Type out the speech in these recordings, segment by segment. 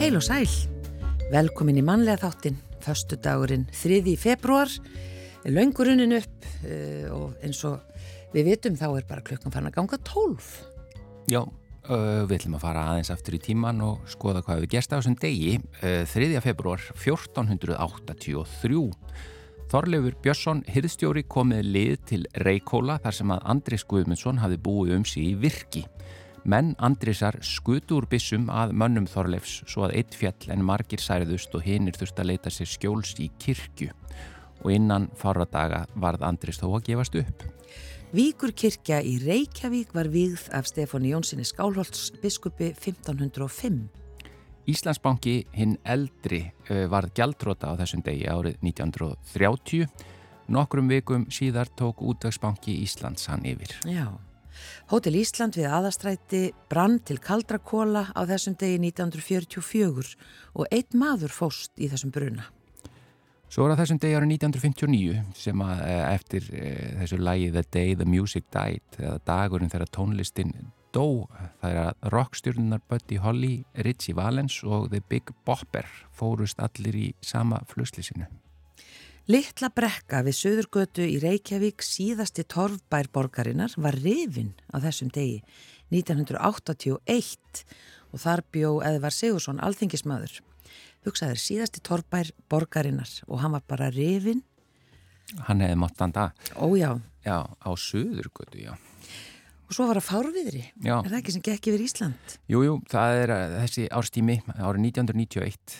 Heil og sæl, velkomin í mannlega þáttin, förstu dagurinn 3. februar, laungurunnin upp uh, og eins og við vitum þá er bara klukkan fann að ganga 12. Já, uh, við ætlum að fara aðeins aftur í tíman og skoða hvað við gerst á þessum degi, uh, 3. februar 1483. Þorleifur Björnsson, hirðstjóri, komið lið til Reykjóla þar sem að Andris Guðmundsson hafi búið um sig í virki. Menn Andrisar skutu úr bissum að mönnum Þorleifs svo að eitt fjall en margir særiðust og hinnir þurft að leita sér skjóls í kirkju og innan fára daga varð Andris þó að gefast upp. Víkur kirkja í Reykjavík var vígð af Stefáni Jónssoni Skálholts biskupi 1505. Íslandsbanki hinn eldri varð gjaldróta á þessum degi árið 1930. Nokkrum vikum síðar tók útvegsbanki Íslands hann yfir. Já. Hótel Ísland við aðastræti brann til kaldrakóla á þessum degi 1944 og eitt maður fóst í þessum bruna. Svo er það þessum degi árið 1959 sem að eftir þessu lægi The Day the Music Died eða dagurinn þegar tónlistin dó það er að rockstjórnunar Buddy Holly, Ritchie Valens og The Big Bopper fórust allir í sama fluslisinu. Littla brekka við Suðurgötu í Reykjavík síðasti torfbær borgarinnar var rifin á þessum degi 1981 og þar bjó Eðvar Sigursson alþingismadur. Hugsaður síðasti torfbær borgarinnar og hann var bara rifin. Hann hefði mátt standa Ójá. Já, á Suðurgötu, já. Og svo var það fárviðri. Já. Er það ekki sem gekk yfir Ísland? Jú, jú, það er þessi árstími árið 1991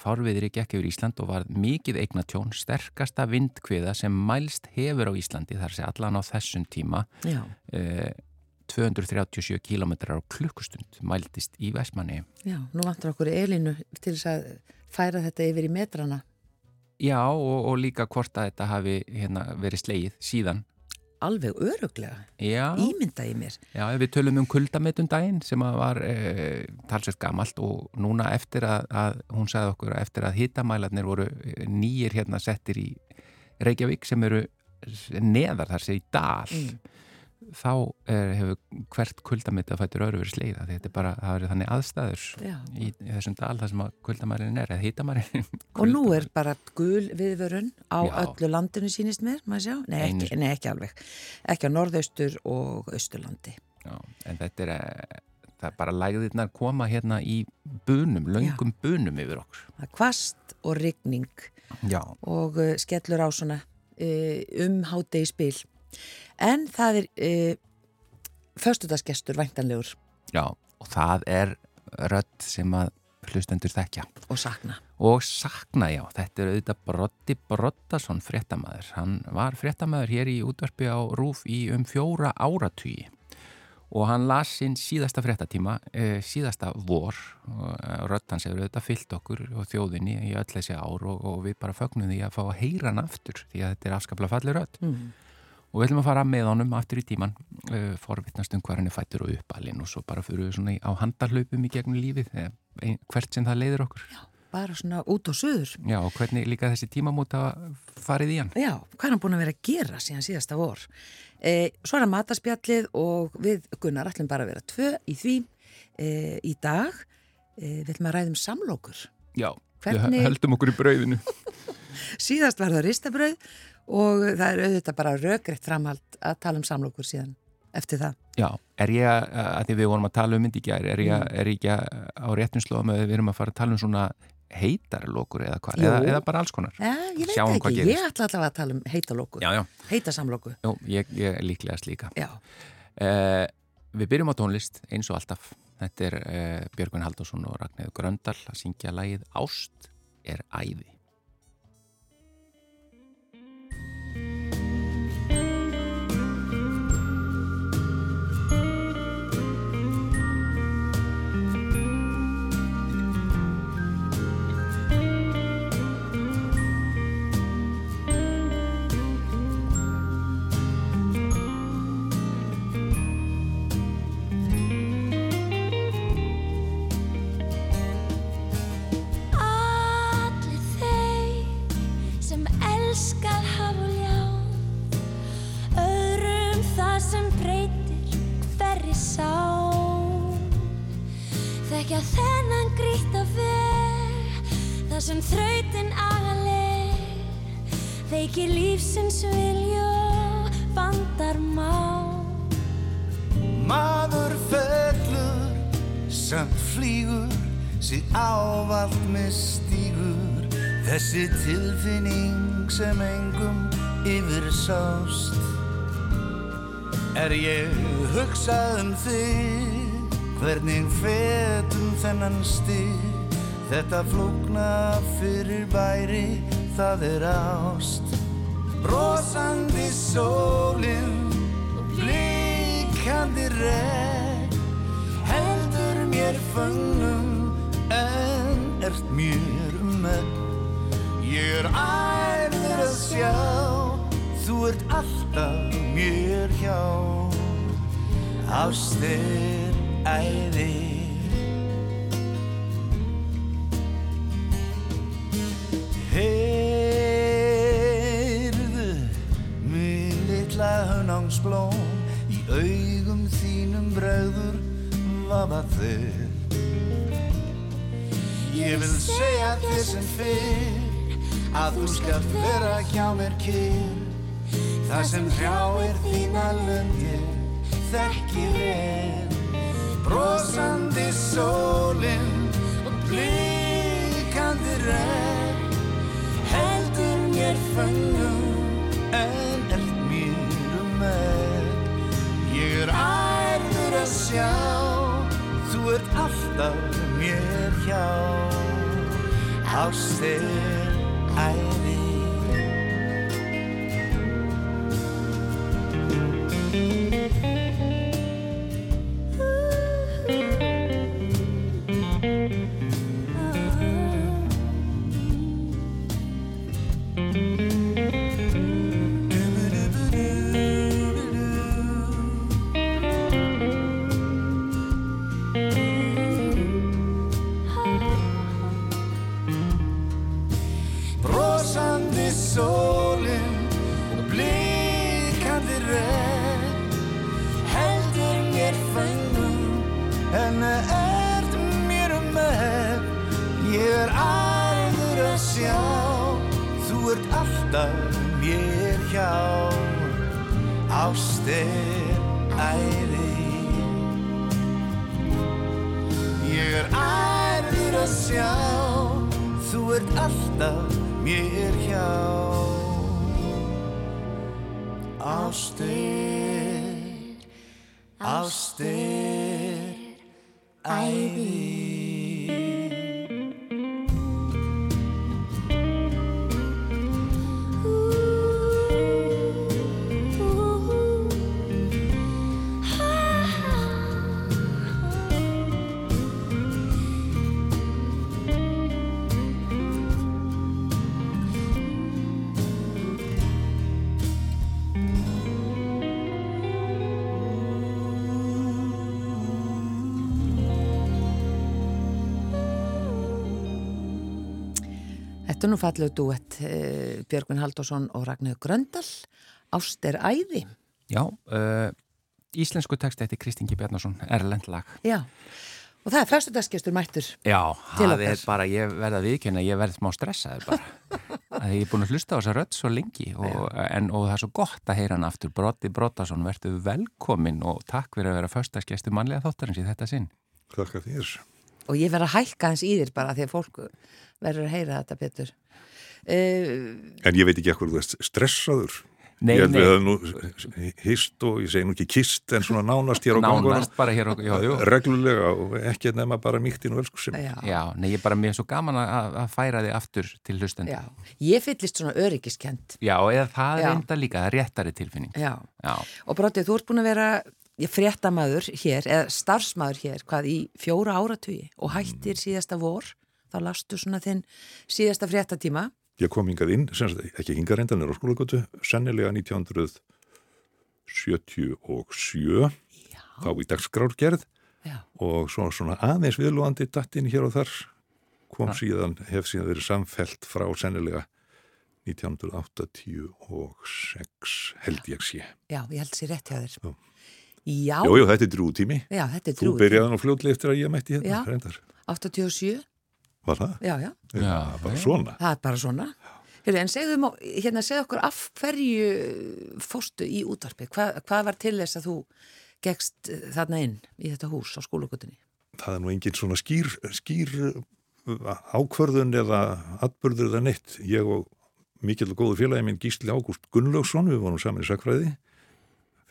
fárviðri gekk yfir Ísland og var mikið eignatjón sterkasta vindkviða sem mælst hefur á Íslandi þar sé allan á þessum tíma Já. 237 km á klukkustund mæltist í Vestmanni. Já, nú vantur okkur Elinu til þess að færa þetta yfir í metrana. Já, og, og líka hvort að þetta hafi hérna, verið sleið síðan Alveg öruglega. Já, Ímynda í mér. já, við tölum um kuldametundaginn sem að var e, talsveit gamalt og núna eftir að, að hún sagði okkur að eftir að hitamælarnir voru nýjir hérna settir í Reykjavík sem eru neðar þar sem í dal Mm. Þá er, hefur hvert kuldameta fættur öru verið sleiða þetta er bara, það verið þannig aðstæður Já. í, í þessum dal þar sem að kuldamærin er eða hitamærin Og nú er bara gul viðvörun á Já. öllu landinu sínist mér, maður sjá? Nei ekki, nei, ekki alveg. Ekki á norðaustur og austurlandi. Já, en þetta er eh, það er bara lægðirnar koma hérna í bunum, löngum bunum yfir okkur Það er kvast og rigning Já, og uh, skellur á svona uh, um hátegi spil. En það er uh, föstudagsgestur væntanlegur. Já, og það er rödd sem að hlustendur þekkja. Og sakna. og sakna, já, þetta er auðvitað Broddi Broddason fréttamaður. Hann var fréttamaður hér í útvarpi á Rúf í um fjóra áratugi. Og hann las sinn síðasta fréttatíma, e, síðasta vor. Og rödd hans hefur auðvitað fyllt okkur og þjóðinni í öll þessi ár og, og við bara fögnum því að fá að heyra hann aftur því að þetta er afskaplega falleg rödd. Mm. Og við ætlum að fara með honum aftur í tíman uh, forvittnast um hvað hann er fættur og uppalinn og svo bara fyrir við svona á handarhlaupum í gegnum lífið, eh, ein, hvert sem það leiðir okkur Bara svona út og söður. Já, og hvernig líka þessi tímamóta farið í hann Já, hvað er hann búin að vera að gera síðan síðasta vor? E, svo er það mataspjallið og við Gunnar ætlum bara að vera tvö í því e, í dag. E, við ætlum að ræðum samlokur. Já, Hvernig- við höldum okkur í brauðinu Síðast var það ristabröð og það er auðvitað bara röggreitt framhald að tala um samlokur síðan eftir það. Já, er ég að, því við vorum að tala um gær, er ég, er ég ekki að, á réttum slóðum að við erum að fara að tala um svona heitarlokur eða hvað, eða, eða bara alls konar? Ja, ég veit Sjáum ekki, ég ætla allavega að tala um já, heitasamloku. Jú, ég, ég líklegast líka. Já, Uh, við byrjum á tónlist eins og alltaf. Þetta er uh, Björgun Halldórsson og Ragnæður Gröndal að syngja lagið Ást er æði. Elskað hafa ljá. Öðrum það sem breytir hverri sá. Þekkja þennan grýtt að veg sem þrautin agaleg Veikir lífsins vilja og vandar má Maður fellur, samt flýgur, sig ávalt með stígur. Þessi tilfinning sem engum yfir sást. Er ég hugsað um þig, hvernig fetum þennan stig. Þetta flókna fyrir bæri, það er ást. Brosandi sólinn blíkandi regn heldur mér fögnum en ert mér um megn. Ég er að sjá, þú ert alltaf mér hjá. Ást er æði. Heyrðu, minn litla hönángsblóm, í augum þínum bregður vafa þér. Ég vil segja þér sem fyrr, að þú skalt vera hjá mér kyrr. Það sem hrjáir þína lönd ég þekki vel. Brosandi sólinn og blíkandi regn heldur mér fönnum en eld mér um megn. Ég er ærður að sjá, þú ert alltaf mér hjá. Ást er Þetta er nú fallegu duett uh, Björgvin Halldórsson og Ragnar Gröndal Ást er æði Já, uh, íslensku text eftir Kristingi Bjarnason, Erlend lag. Já, og það er fræstudagskestur mættur Já, það er bara, ég verða viðkynna, ég verð smá stressaður bara. að ég er búin að hlusta á þessa rödd svo lengi og, en, og það er svo gott að heyra hann aftur. Brotti Brottason, verðu velkomin og takk fyrir að vera förstaskestur mannlega þáttarins í þetta sinn. Þakka þér. og ég verð að hækka hans í þér bara því að fólk verður að heyra þetta betur uh, En ég veit ekki ekkur þú veist stressaður. Nei, ég held nei. við hefum nú hist og ég segi nú ekki kist en svona nánast hér á gangunum. Nánast bara hér og, já, jú. Reglulega og ekki nema bara mýktin og elskusinn. já, Já, nei, ég er bara mér svo gaman að, að færa þig aftur til hlustandi. já. Ég fyllist svona öryggiskend Já, eða það Já. er enda líka, það er réttari tilfinning. Já, Já, og Brótið, þú ert búin að vera fréttamaður hér, eða starfsmaður hér hvað í fjóra áratugi og hættir síðasta vor, þá lastu svona þinn síðasta fréttatíma. Ég kom hingað inn, sem sagt, ekki hingað reyndanir á skólagötu, sennilega 1977, þá í dagskrárgerð. Já, og svo svona aðeins viðlúandi dattinn hér og þar. Kom síðan, hef síðan verið samfelt frá sennilega 1986 held ég sé. já, ég held sér rétt hjá þér. Já. Já, Jú, jú, þetta er drútími. já þetta er Þú trúið byrjaði nú fljótlega eftir að ég mætti hérna, Já. reyndar. 87 Var það? Já, já, Já, bara svona. það er bara svona. Heyrðu, en segðu, má- hérna, segðu okkur af hverju fórstu í útvarpi? Hva, hvað var til þess að þú gegst eh, þarna inn í þetta hús á skólagutinni? Það er nú engin svona skýr, skýr uh, ákvörðun eða atbörður eða neitt. Ég og mikill og góðu félagi minn Gísli Ágúst Gunnlaugsson, við vorum saman í sakfræði,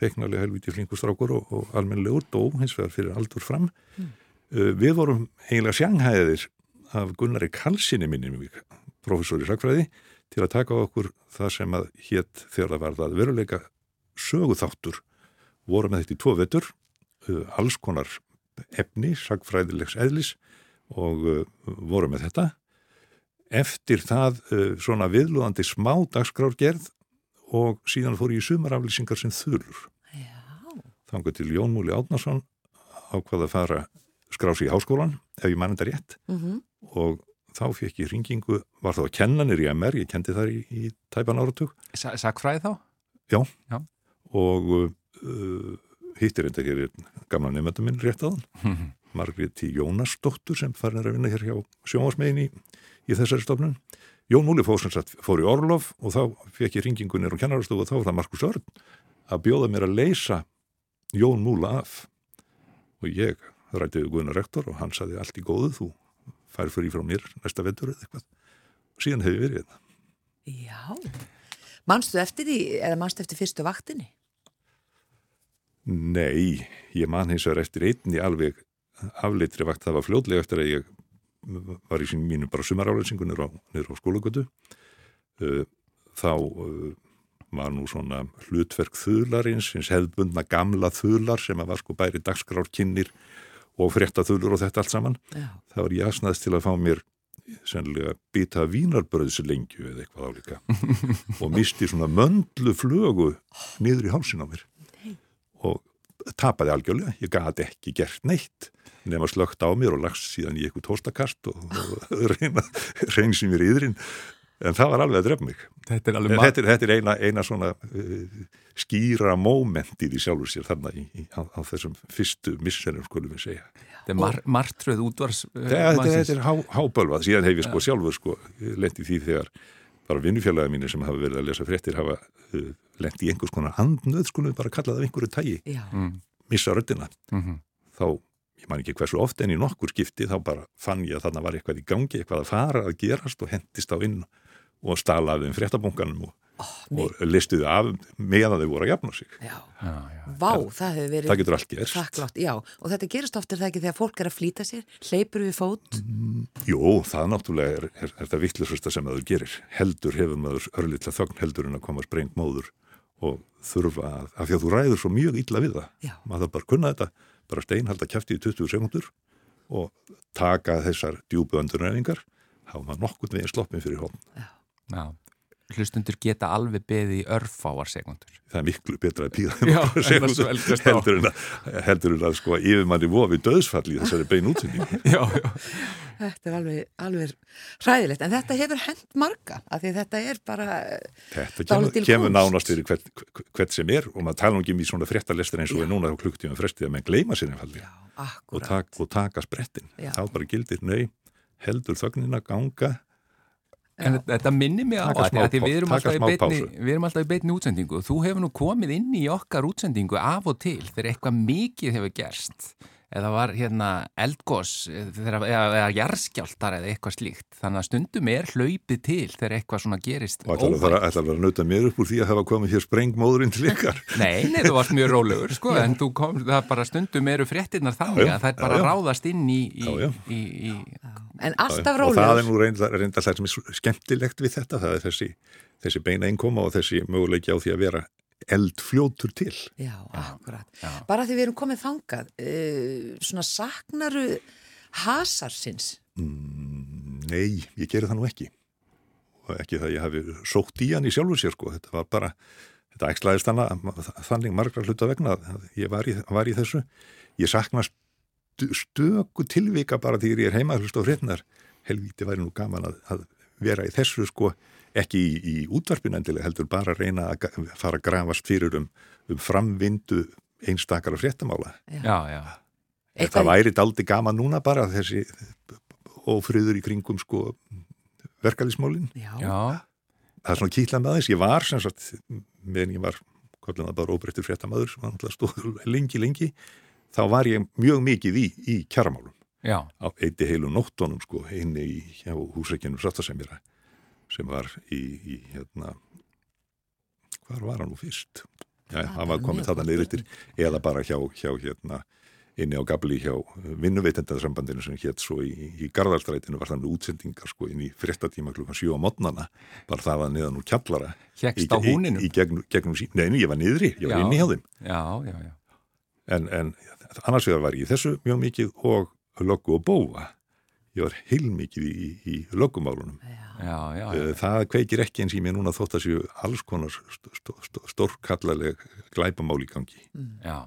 feiknarlega helviti flinkur strákur og, og almennilegur dó, hins vegar fyrir aldur fram. Uh, við vorum eiginlega sjanghæðir af Gunnari Kalsinni minnum professor í sakfræði, til að taka á okkur það sem að hétt þegar það var það veruleika söguþáttur voru með þetta í tvo vetur, uh, alls konar efni, sagfræðilegs eðlis og uh, voru með þetta. Eftir það uh, svona viðlúðandi smá dagskrárgerð og síðan fór ég í sumaraflýsingar sem þulur. Já. Þangu til Jón Múli Átnarsson ákvaða að fara skrási í háskólan, ef ég mann þetta rétt, Mm og þá fekk ég ringingu, var þá að kenna nýri að mér, ég kendi þar í, í tæpan áratug. Sa- Sakfræði þá? og uh, hittir þetta hér gamla nefndum minn rétt aðan Margréti Jónasdóttur sem farin að vinna hér hjá sjónvarsmegin í, í þessari stofnun. Jón Múli fór, í Orlof og þá fekk ég ringingunir og kennarastofu og þá var það Markus Örn að bjóða mér að leysa Jón Múla af. Og ég rætti við Guðna rektor og hann saði allt í góðu, þú fær fyrir frá mér næsta vetur eða eitthvað og síðan hefði verið þetta. Já. Manstu eftir því, eða manstu eftir fyrstu vaktinni? Nei, ég man hins vegar eftir einni alveg afleitri vakt, það var fljótlega eftir að ég var í sín mínu bara sumaráleisingu niður á, á skólagötu uh, þá uh, var nú svona hlutverk þularins, hins hefðbundna gamla þular sem að var sko bæri dagskrárkinnir og frétta þulur og þetta allt saman. Já. þá var ég aðsnaðist til að fá mér sennilega bita vínarbröðslengju eða eitthvað álíka. Og misti svona möndlu flögu niður í hálsin á mér. Og tapaði algjörlega, ég gati ekki gert neitt nema slögt á mér og lagst síðan í eitthvað tóstakast og, og reyna, sem mér yðrin en það var alveg að drefa mig. Þetta er þetta er, þetta er eina, eina svona uh, skýra móment í því sjálfur sér þarna í, í, á, á þessum fyrstu misserum skulum við segja. Þetta er mar martröð útvars uh, Þetta, þetta, þetta er há, hábölvað, síðan hef ég sko sjálfur sko lent í því þegar bara vinnufélaga mínir sem hafa verið að lesa fréttir hafa uh, lent í einhvers konar andnöð skulum við bara kalla það af einhverju tægi, Já. Mm, missa röddina. Mhm. þá, ég man ekki hversu oft en í nokkur skipti þá bara fann ég að þarna var eitthvað í gangi, eitthvað að fara að gerast og hendist á inn og stala af þeim fréttabunkanum og, Mig, og listuði af meðan þau voru að jafna sig. já. Já, já. Vá, það hefur verið Það getur allt gerst. þakklátt. Já, og þetta gerist oft er það ekki þegar fólk er að flýta sér, hleypur við fót. Jú, það náttúrulega er, er, er það vittlusasta sem maður gerir. Heldur hefur maður örlítla þögn heldur en að koma sprengt móður og þurfa að, af því að þú ræður svo mjög illa við það. Já. Maður bara kunna þetta, bara steinhalda kæfti í 20 sekundur og taka þessar djúbu öndurræningar, hafa maður nokkurt veginn sloppin fyrir hótt. Já. Hlustundur geta alveg beðið í örfáar sekundur. Það er miklu betra að píða Já, nokkrar en að á. heldur, en að, heldur en að sko yfirmanni vofi döðsfalli í þessari bein útsendingu. Já, já. Þetta er alveg, alveg hræðilegt, en þetta hefur hent marga, af því þetta er bara, Þetta Dálítil kemur, kemur nánast fyrir hvert, hvert sem er og maður tala nú ekki um í svona fréttalestur eins og er núna á klukktíma frestið að menn gleyma sér einfaldi já, og, tak, og taka sprettin. Já. Þá bara gildir, nei, heldur þögnina ganga. En þetta- minnir mig á að, við erum alltaf í beitni útsendingu. Þú hefur nú komið inn í okkar útsendingu af og til þegar eitthvað mikið hefur gerst eða var hérna eldgós eða, eða jarðskjáltar eða eitthvað slíkt þannig að stundum er hlaupið til þegar eitthvað svona gerist Og ætlar að, fara, ætlar að vera að nauta mér upp úr því að hafa komið hér sprengmóðurinn til ykkar. Nei, nei, þú varst mjög rólegur sko, en þú kom, það er bara stundum eru fréttinnar þannig Já, já, að það er bara já, já. ráðast inn í, í, Já, já. í, í En alltaf og það er rólegur. nú reynda, reynda það sem er skemmtilegt við þetta. Það er þessi, þessi beina einkoma og þessi möguleiki á því að vera eldfljótur til. Já, akkurat. já. Bara því við erum komið þangað, uh, svona saknaru hasarsins. Mm, nei, ég geri það nú ekki. Og ekki það ég hafi sótt í hann í sjálfur sér, sko. Þetta var bara, þetta ægslaðist þannig margra hluta vegna að ég var í, var í þessu. Ég sakna stöku tilvika bara því ég er heima hlust á frétnar. Helvíti væri nú gaman að, að vera í þessu, sko, ekki í, í útvarpin endilega, heldur bara að reyna að fara að grafast fyrir um, um framvindu einstakara fréttamála. Já, já, það væri daldi gaman núna bara þessi ófriður í kringum sko. Já, Það er svona kýtlað með þess. Ég var sem sagt, meðan ég var, það bara óbreyttur fréttamaður, sem var náttúrulega stóð lengi, lengi, þá var ég mjög mikið í, í kjaramálum. já, Á eitti heilu nóttonum sko, inni í húsækjunum Sáttasemjara, sem var í, í hérna, hvar var hann nú fyrst? Já, hann var komið þarna eftir, eða bara hjá, hjá hérna, inni á gabli hjá vinnuveitendarsambandinu sem hétt svo í, í Garðarstrætinu var þannig útsendingar sko inn í fréttatíma klukkan 7 á modnana var það að niðan úr kjallara Hékkst Í- á í- húninum? í, gegnum, gegnum sín, nei, ég var niðri, ég var Já. inni hjá þeim já, já, já. en, en annars vegar var ég í þessu mjög mikið og löggu og bóa ég var heilmikið í, í löggumálunum Já, já, já. Eh, það kveikir ekki eins í mér núna þótt að séu alls konar st st st stórkallaleg glæpamál í gangi já.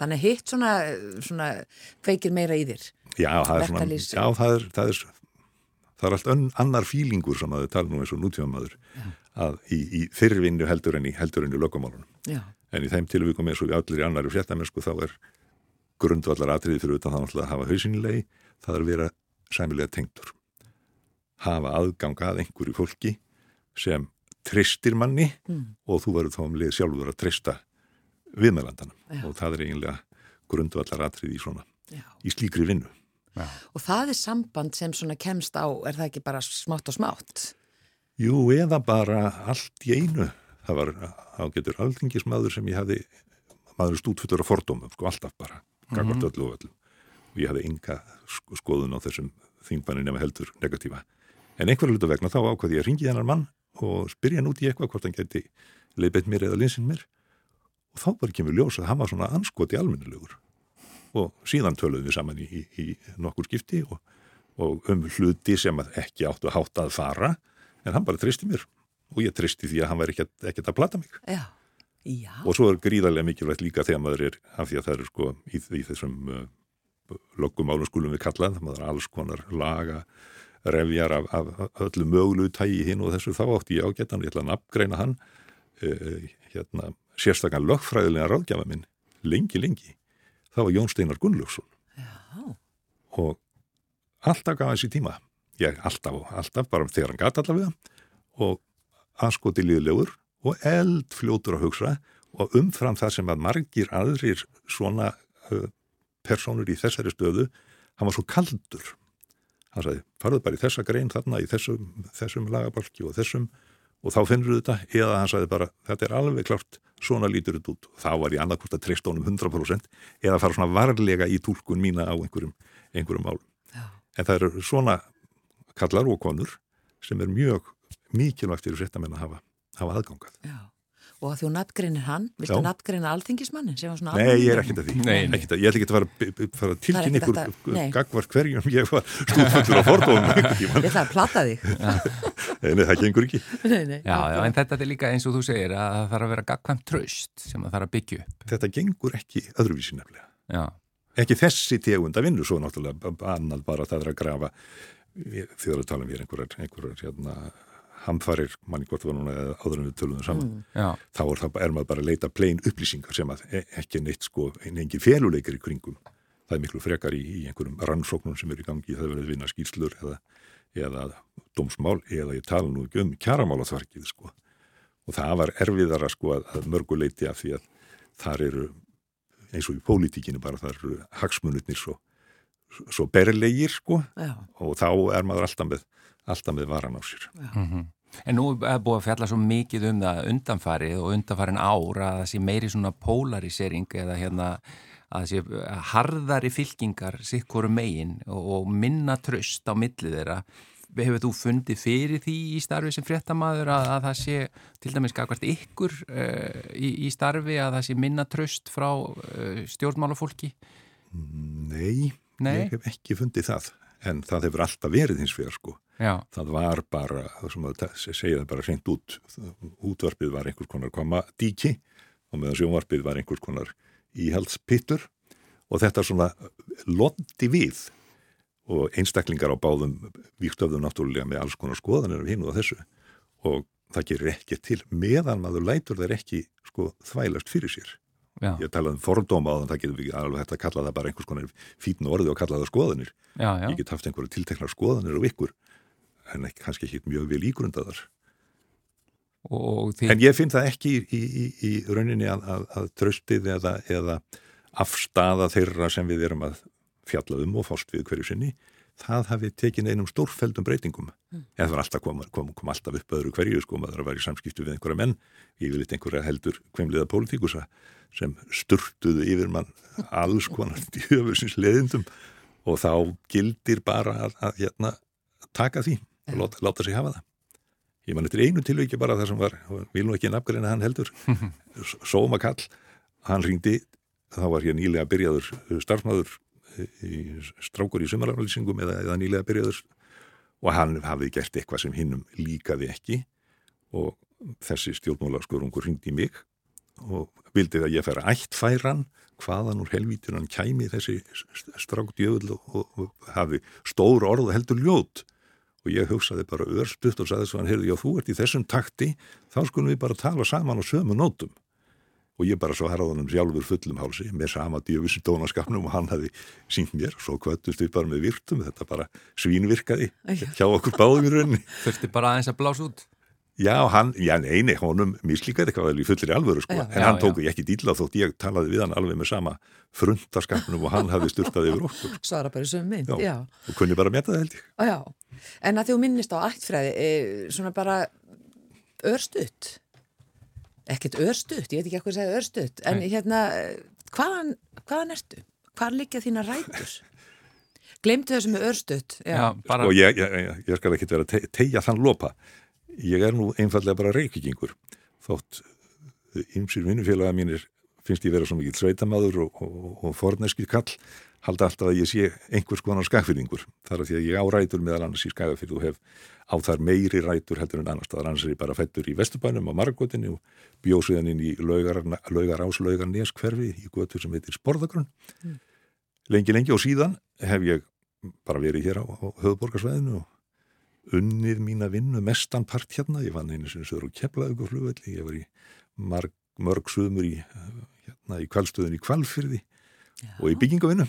Þannig hitt svona, svona kveikir meira í þér. já, það er svona já, það er, það er, það er allt ön, annar fílingur sem að þau tala nú eins og nútífamaður að í, í fyrrvinnu heldur en í heldur en í löggumálunum Já. En í þeim tilvíkum eins og við allir í annari fréttamennsku þá er grundvallar atriði fyrir utan það að hafa hausinlegi, það er að vera sæmilega tengdur. Hafa aðgang að einhverju fólki sem tristir manni og þú verður þá um leið sjálfur að trista viðmælandanum Já. og það er eiginlega grundvallar atriði í svona, Já. í slíkri vinnu. Og það er samband sem svona kemst á, er það ekki bara smátt og smátt? Jú, eða bara allt í einu. Það var ágetur alþingismadur sem ég hafði, maður stútfullur af fordómum, sko alltaf bara, gagvart öllu og öllu. Ég hafði enga sk- skoðun á þessum þingmanni nema heldur negatífa. En einhverju hlutu vegna þá ákvaði ég að ringi þennan mann og spyrja hann út í eitthvað hvort hann geti leiðbeitt mér eða linsinn mér. Og þá bara kemur ljós að hann var svona anskoti almennilegur. Og síðan töluðum við saman í, í, í nokkur skipti og, og um hluti sem ekki áttu að hátta að fara en hann bara tristi mér og ég tristi því að hann væri ekkert, ekkert að plata mig Já. Já. og svo er gríðarlega mikilvægt líka þegar maður er af því að það er sko í, í þessum uh, loggumálum skulum við kallað, maður er alls konar laga refjar af, af, öllu mögulegu tægi hinn og þessu þá átti ég ágættan ég ætla að nafngreina hann uh, hérna, sérstakann lögfræðilega ráðgjafa minn lengi, lengi. Það var Jón Steinar Gunnlaugsson. Já. og alltaf gaf hans í tíma. Ég alltaf og alltaf, bara þegar hann gata allavega. Og anskoti liðlegur og eldfljótur að hugsa og umfram það sem að margir aðrir svona uh, personur í þessari stöðu, hann var svo kaldur hann sagði, farðu bara í þessa grein þarna í þessum, þessum lagabalki og þessum og þá finnur þetta eða hann sagði bara, þetta er alveg klart svona lítur þetta út þá var ég annarkvort að treysta honum 100% eða fara svona varlega í túlkun mína á einhverjum, einhverjum málum Já. en það eru svona kallar og konur sem er mjög mikilvægt fyrir fréttamenn að hafa, hafa aðgangað. Já. Og að þú nafngreinir hann, viltu Já. nafngreina alþingismannin sem var svona Nei, ég er ekkert að því. Nei, nei. Ekkert að, ég ætla ekki að fara, fara ekkert ykkur gagvart hverjum ég var stúdfullur á fordóðum. Ég ætla að plata þig. Nei, það gengur ekki. nei, nei. Já, já, en þetta er líka eins og þú segir að það þarf að vera gagkvæmt tröst sem það þarf að byggja upp. Þetta gengur ekki öðruvísi nefnilega. Já, Ekki þessi tegund að vinnu, svo náttúrulega annað bara það er að grafa við- þegar einhverjar, einhverjar hérna, hamfarir, manni hvort var núna áður en við tölum það saman. já, þá er, það, er maður bara að leita plain upplýsingar sem að e- ekki neitt sko, engin feluleikir í kringum. Það er miklu frekar í, í einhverjum rannsóknum sem eru í gangi, það verður að vinna skýrslur eða, eða dómsmál eða ég tala nú ekki um kjaramálaþvarkið sko. Og það var erfiðara sko að, að mörguleiti af því að þar eru eins og í pólitíkinu bara þar eru hagsmunutnir svo, svo berlegir sko Já. og þá er maður alltaf með, alltaf með varan á sér. En nú er búið að fjalla svo mikið um það undanfarið og undanfarin ár að það sé meiri svona polarisering eða hérna að það sé harðari fylkingar sikkoru megin og, og minna tröst á millið þeirra. Hefur þú fundið fyrir því í starfi sem fréttamaður að, að það sé til dæmis skakvart ykkur uh, í, í starfi að það sé minna tröst frá uh, stjórnmálafólki? Nei, Nei. ég hef ekki fundið það en það hefur alltaf verið hins vegar sko. Já, það var bara, það sem að segja það bara hreint út, útvarpið var einhvers konar koma díki og meðan sjónvarpið var einhvers konar íhaldspittur og þetta svona londi við og einstaklingar á báðum víkstöfðum náttúrulega með alls konar skoðanir af hinn og þessu og það gerir ekki til meðan maður lætur þeir ekki sko þvælast fyrir sér Já, Ég talaði um fordóma á þann, það getur við alveg hægt að kalla það bara einhvers konar fítn orði og kalla það skoðanir. já, já. Ég get haft einhverja tilteknar skoðanir á ykkur, en ekki, kannski ekki mjög vel ígrundaðar. Því, En ég finn það ekki í, í, í, í rauninni að, að, að tröstið eða, eða afstafa þeirra sem við erum að fjalla um og fást við hverju sinni, það hafi tekin einum stórfældum breytingum. Mm. Eða það var alltaf kom, kom, kom alltaf upp öðru hverju, sko, maður að vera í samskiptu við einhverja menn, yfirleitt einhverja heldur kvimliða pólitíkusa sem sturtuðu yfir mann alls konar djöfusins leðindum og þá gildir bara að, að hérna, taka því og láta, láta sig hafa það. Ég man eftir einu tilviki bara þar sem var, vil nú ekki nafngreina hann heldur, Sómakall, hann ringdi, þá var hér nýlega byrjaður starfsmæður í strákur í sumaraflýsingum eða, eða nýlega byrjaður. Og hann hafði gert eitthvað sem hinnum líkaði ekki. Og þessi stjórnmálaskurungur ringdi mig og vildi að ég færa ættfæran hvaðan úr helvítur hann kæmi þessi strákdjöfull og, og, og hafi stór orð heldur ljót og ég hugsaði bara örstuðt og saði svo hann, heyrðu, já, þú ert í þessum takti, þá skulum við bara tala saman á sömu nótum. Og ég bara svo harðanum sjálfur fullum hálsi með sama djöfusin dónaskapnum og hann hafi sínt mér, svo kvöttust við bara með virtum, þetta bara svínvirkaði hjá okkur báðum í rauninni. þurfti bara aðeins að blása út. Já, hann, já, neini, honum mislíkaði eitthvað vel í fullir alvöru, sko, Já. en Já, hann já. tók því ekki dýla þótt ég talaði við hann alveg með sama frundaskapnum og hann hafði styrtaði yfir okkur. Svara bara sömu mynd, Já. já. Og kunni bara að meta það held ég. Á, Já, en að þú minnist á ættfræði, e, svona bara örstutt, ekkert örstutt, ég veit ekki hvað að segja örstutt, en Nei. hérna, hvaðan, hvaðan ertu? Hvar liggja þína rætur? Glemtu þessu með örstutt, já. Já, bara, Og ég, ég, ég, ég skal ekki vera að te tegja þann lopa. Ég er nú einfallega bara reykvíkingur. Þótt ymsir vinnufélaga mínir finnst ég vera svo mikill sveitamaður og, og, og forneskið kall halda alltaf að ég sé einhvers konar skagfyrringur. Það er að því að ég á rætur meðal annars í skagafyrð og hef á þar meiri rætur heldur en annars. Það er annars er ég bara fættur í Vesturbænum á Margotinu og bjósuðan inn í laugar, laugar ás laugar neskverfi í götur sem heitir Sporðagrunn. Lengi, lengi og síðan hef ég bara verið hér á, á höfuborgarsvæðinu og unnið mína vinnu mestan part hérna. Ég vann einu sinni sögur og keflaði ykkur flugvelli. Ég var í marg, mörg sögumur í, hérna, í kvalstöðun í kvalfyrði og í byggingavinnu.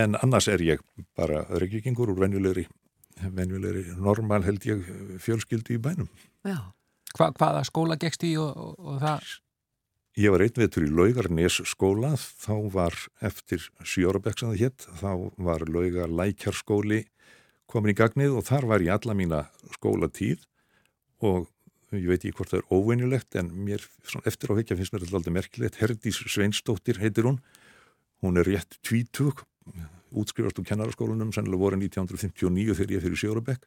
En annars er ég bara reykvíkingur úr venjulegri, venjulegri normal held ég fjölskyldu í bænum. já. hva, hvaða skóla gekst í og, og, og það? Ég var einn vetur í Laugarnes skóla, þá var eftir sjórabekk sem það hétt, þá var Laugar lækjarskóli komin í gagnið og þar var ég alla mína skólatíð og ég veit ekki hvort það er óvenjulegt en mér svona, eftir á hekja finnst mér aldrei merkilegt. Herdís Sveinsdóttir heitir hún, hún er rétt tvítug, útskrifast úr kennaraskólanum, sennilega voru 1959 þegar ég fyrir sjórabekk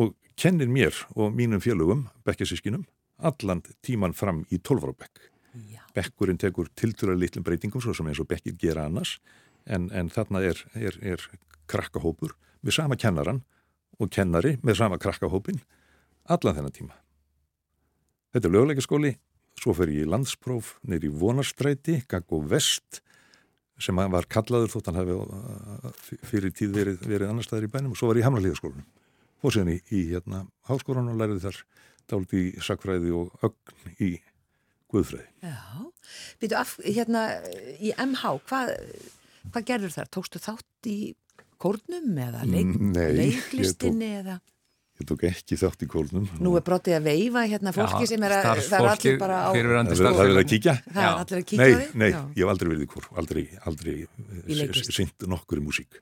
og kennir mér og mínum félögum, bekkjasískinum, allan tíman fram í 12 ára bekk. Já. Bekkurinn tekur tilturlega litlum breytingum svo sem eins og bekkir gera annars en, en þarna er, er, er krakkahópur með sama kennaran og kennari með sama krakkahópin allan þennan tíma. Þetta er löguleikaskóli, svo fer ég í landspróf neyri vonarstræti, Gaggo Vest sem var kallaður þótt hann hafi uh, fyrir tíð verið, verið annar staðar í bænum og svo var ég í Hamralíðaskólanum og síðan í, í hérna, háskólanum og læriði þar dálítið í sakfræði og ögn í guðfræði. Já, býtu af, hérna, í MH, hvað, hvað gerður þar? Tókstu þátt í kórnum eða leik, Nei, ég leiklistinni eða? Ég tók ekki þátt í kórnum. Nú er brottið að veifa hérna fólki sem er að, það er allir bara á, Það er að kíkja? það er allir að kíkja Nei, á því? nei, Já. ég hef aldrei verið í kór, aldrei, aldrei leiklist. sýnt nokkur í músík.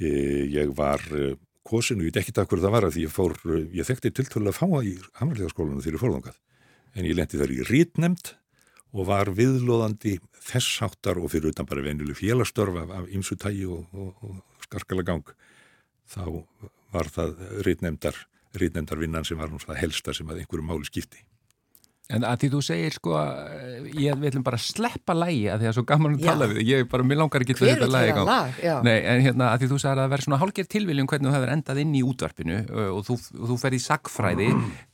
Ég, ég var uh, kosin og ég veit ekki það hverju það var að því ég fór, ég þekkti tiltölulega fáa í hamrlegaskólanum þegar ég fórðangað. En ég lendi þar í rítnemnd og var viðlóðandi þess háttar og fyrir utan bara venjuleg félagstörf af, af ymsu tægi og, og, og skarkala gang. Þá var það rítnemndar, rítnemndar vinnan sem var nú það helsta sem að einhverju máli skipti. En að því þú segir sko að ég við ætlum bara sleppa lægi að því að svo gaman að Já. tala við ég bara, mér langar ekki til þetta lægi? Já. Nei, en hérna að því þú sagði að það verður svona hálger tilviljum hvernig þú hefur endað inn í útvarpinu og þú, og þú ferð í sagfræði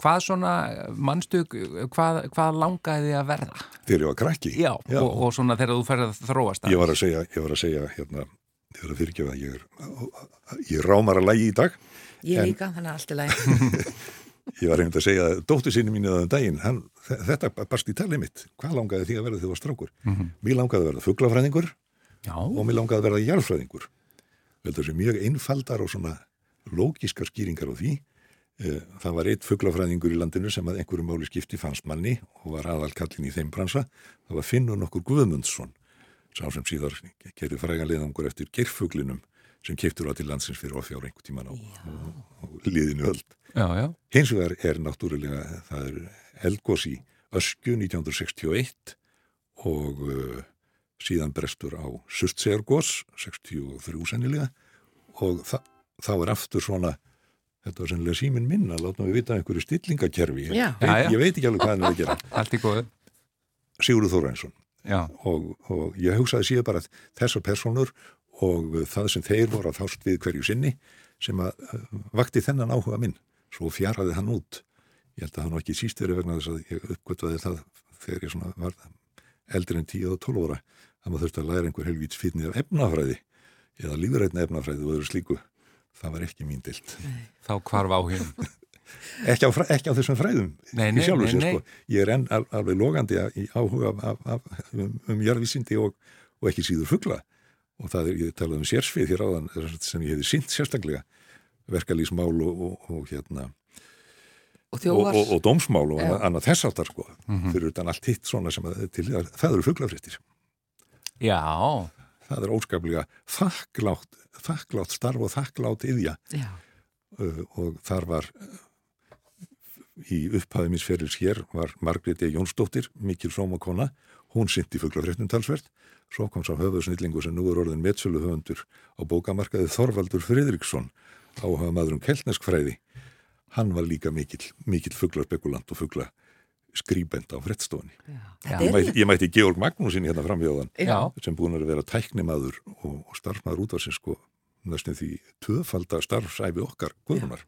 hvað svona, manstu hvað, hvað langaði þig að verða? Þegar ég var krakki. Já, Og, og svona þegar þú ferð að þróast Ég var að segja, ég var að segja hérna, ég var að fyrirgefa að ég er, ég rámar að lægi í dag, Ég En- líka, þannig að allt er læg. Ég var reynd að segja að dóttu sinni það um daginn, hann, þe- þetta barst í talið mitt. Hvað langaði því að verða þegar þú var strákur? Mér langaði að verða fuglafræðingur Já, og mér langaði að verða jarðfræðingur. Þetta sé mjög einfaldar og svona lógiskar skýringar á því. Eh, Það var eitt fuglafræðingur í landinu sem að einhverju máli skipti fannst manni og var aðalkallin í þeim bransa. Það var Finnur nokkur Guðmundsson, sá sem síðar gerði frægan leiðangur eftir gerfuglinum sem keftur á til landsins fyrir ofjár einhver tíman á, á, liðinu öll. já, já. Hins vegar er náttúrulega, það er Elgós í Öskju 1961 og uh, síðan brestur á Surtsegargós 63 sennilega og þa þá er aftur svona, þetta var sennilega síminn minn að láta mig vita af einhverju stillingakerfi. Ég, ég veit ekki alveg hvað hann er að gera. Allt í góðu. Sigurður Þórainsson og, og ég hugsaði síðan bara þessar personur og það sem þeir voru að þást við hverju sinni sem að vakti þennan áhuga minn. Svo fjaraði hann út. Ég held að hann var ekki síst verið vegna þess að ég uppgötvaði það þegar ég var eldri en 10 og 12 ára að maður þurfti að læra einhver helvíts fyrni af efnafræði eða lífrætna efnafræði og öðru slíku. Það var ekki mín dild þá hvarf áhugin. ekki á, ekki á þessum fræðum Nei, í nei, sjálfu nei, sér, sko. ég er enn al, alveg logandi í áhuga af, af, af, um, um jarðvísindi og, og ekki síður fugla. Og það er, ég talaði um sérsvið hér áðan sem ég hefði sint sérstaklega. Verkalýsmál og, og, og hérna Og og, þjóvar, og, og dómsmál og annað, annað þess áttar sko. Mhm. fyrir utan allt hitt svona sem að til það eru fuglafréttir. Já, það er óskaplega þakklátt, þakklátt starf og þakklátt yðja já, uh, og þar var í upphafi minns ferils hér var Margrét E. Jónsdóttir, mikil sómakona, hún syndi fuglafréttum talsvert, svo kom sá höfuðsnillingu sem nú er orðin metsölu höfundur á bókamarkaði Þorvaldur Friðriksson, áhafa maður um keltneskfræði. Hann var líka mikil, mikil fuglarspekulant og fugla skrýbend á frettstofunni. Ég er, ég mætti Georg Magnúsin hérna framfjóðan já, sem búin að vera tæknimaður og, og starfmaður útvarsins sko næstum því tvöfalda starfsæfi okkar guðrunar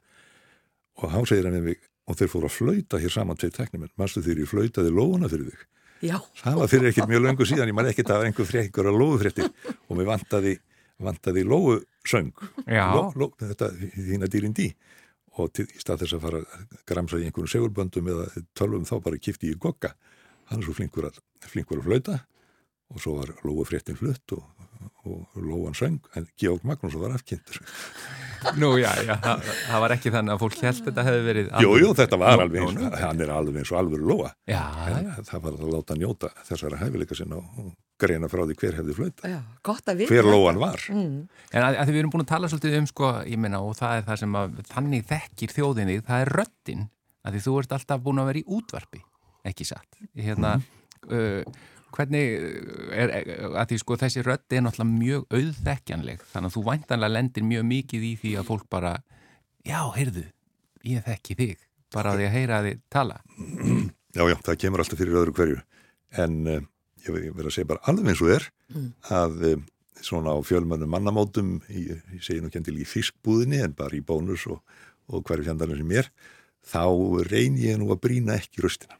og hann segir hann við mig og þeir fóru að flauta hér saman tveir tæknimenn, mannstu þeir í flautaði lóuna fyrir þig? Já, það var fyrir ekkert mjög löngu síðan, ég man ekkert að einhver frétt, einhverja lóufréttir og mér vantaði, vantaði lóusöng Já. ló, ló, þetta þína dýrin dý. Og til, í stað þess að fara að gramsa í einhverjum segurböndum eða tölvum þá bara kipti í gogga. Hann er svo flinkur að, flinkur að flauta. Og svo var lóufréttin flutt og, og lóan söng en Georg Magnús var afkynntur. Nú já, já, það, það var ekki þannig að fólk held þetta hefði verið Jú, jú, þetta var alveg eins nú, nú. og hann er alveg eins og alveg lóa. Já, en það var að láta njóta þessara hæfileika sinna og greina frá því hver hefði flauta já, gott að vita. hver lóan var. Mm, En að, að því við erum búin að tala svolítið um sko, ég meina, og það er það sem að þannig þekkir þjóðinni, það er röddin að því þú ert alltaf búin að vera í útvarpi ekki satt? Hérna, uh, hvernig er, að því sko þessi rödd er náttúrulega mjög auðþekkjanleg þannig að þú væntanlega lendir mjög mikið í því að fólk bara, já, heyrðu ég þekki þig, bara að því að heyra þig tala. Já, já, það kemur alltaf fyrir öðru hverju. En uh, ég verð- ég verð að segja bara alveg eins og er að uh, svona á fjölmönnum mannamótum í, ég segi nú kendil í fiskbúðinni en bara í bónus og, og hverju fjandarinn sem er þá reyn ég nú að brína ekki röstina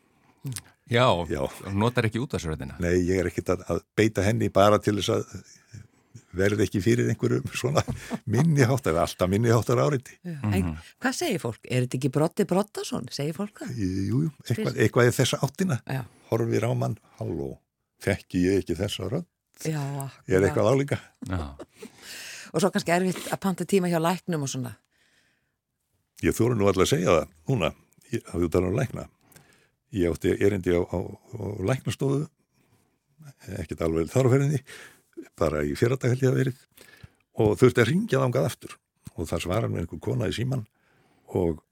Já, Já. notar ekki útvarsröddina. Nei, ég er ekkit að, að beita henni bara til þess að verði ekki fyrir einhverjum svona minniháttar, alltaf minniháttar áriti. já. En hvað segir fólk? Er þetta ekki Brotti Brottason? Segir fólk það? Jú, jú, eitthvað, eitthvað er þessa áttina. Já, Horfir á mann, halló, þekki ég ekki þessa rödd? já. Er eitthvað álíka? Já, Og svo kannski erfitt að panta tíma hjá læknum og svona. Ég þóru nú alltaf að segja það núna, ég hafði talað um lækna. Ég átti erindi á, á, á læknastofu, ekkert alveg þarfverðinni, bara í fyrradag held ég að verið og þurfti að ringja þangað aftur. Og það svarar mér einhver kona í síman og,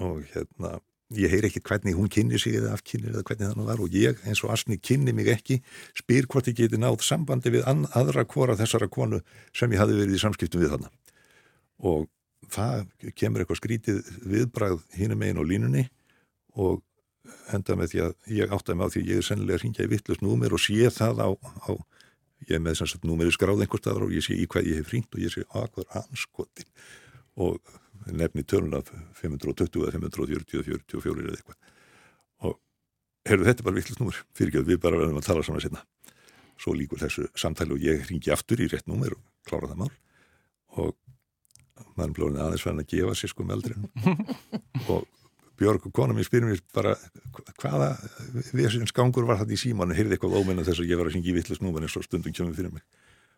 og hérna, ég heyri ekki hvernig hún kynni sig eða afkynni eða hvernig það nú var. Og ég eins og Asni kynni mig ekki, spyr hvort ég geti náð sambandi við aðra hvora þessara konu sem ég hafi verið í samskiptum við þarna. Og það kemur eitthvað skrítið viðbragð hínum megin á línunni og enda með því að ég áttaði mig á því að ég er sennilega að ringja í vittlust númer og sé það á, á ég er með sem sagt númeri skráð einhver staðar og ég sé í hvað ég hef ringt og ég sé akkur anskotin og nefni tölun af 520 eða 540 eða 44 eða eitthvað. Og heyrðu þetta er bara vittlust númer. Fyrir ekki að við bara verðum að tala saman sinna svo líkur þessu samtali og ég ringi aftur í rétt númer og klára það mál. Og er blóðin aðeins verðin að gefa sér sko með aldrei og Björg og kona mér spyrir mér bara hvaða vesins gangur var þetta í símanu, heyrði eitthvað ómenna þess að ég var að syngja í vittlust núman eins og stundum kemur fyrir mig.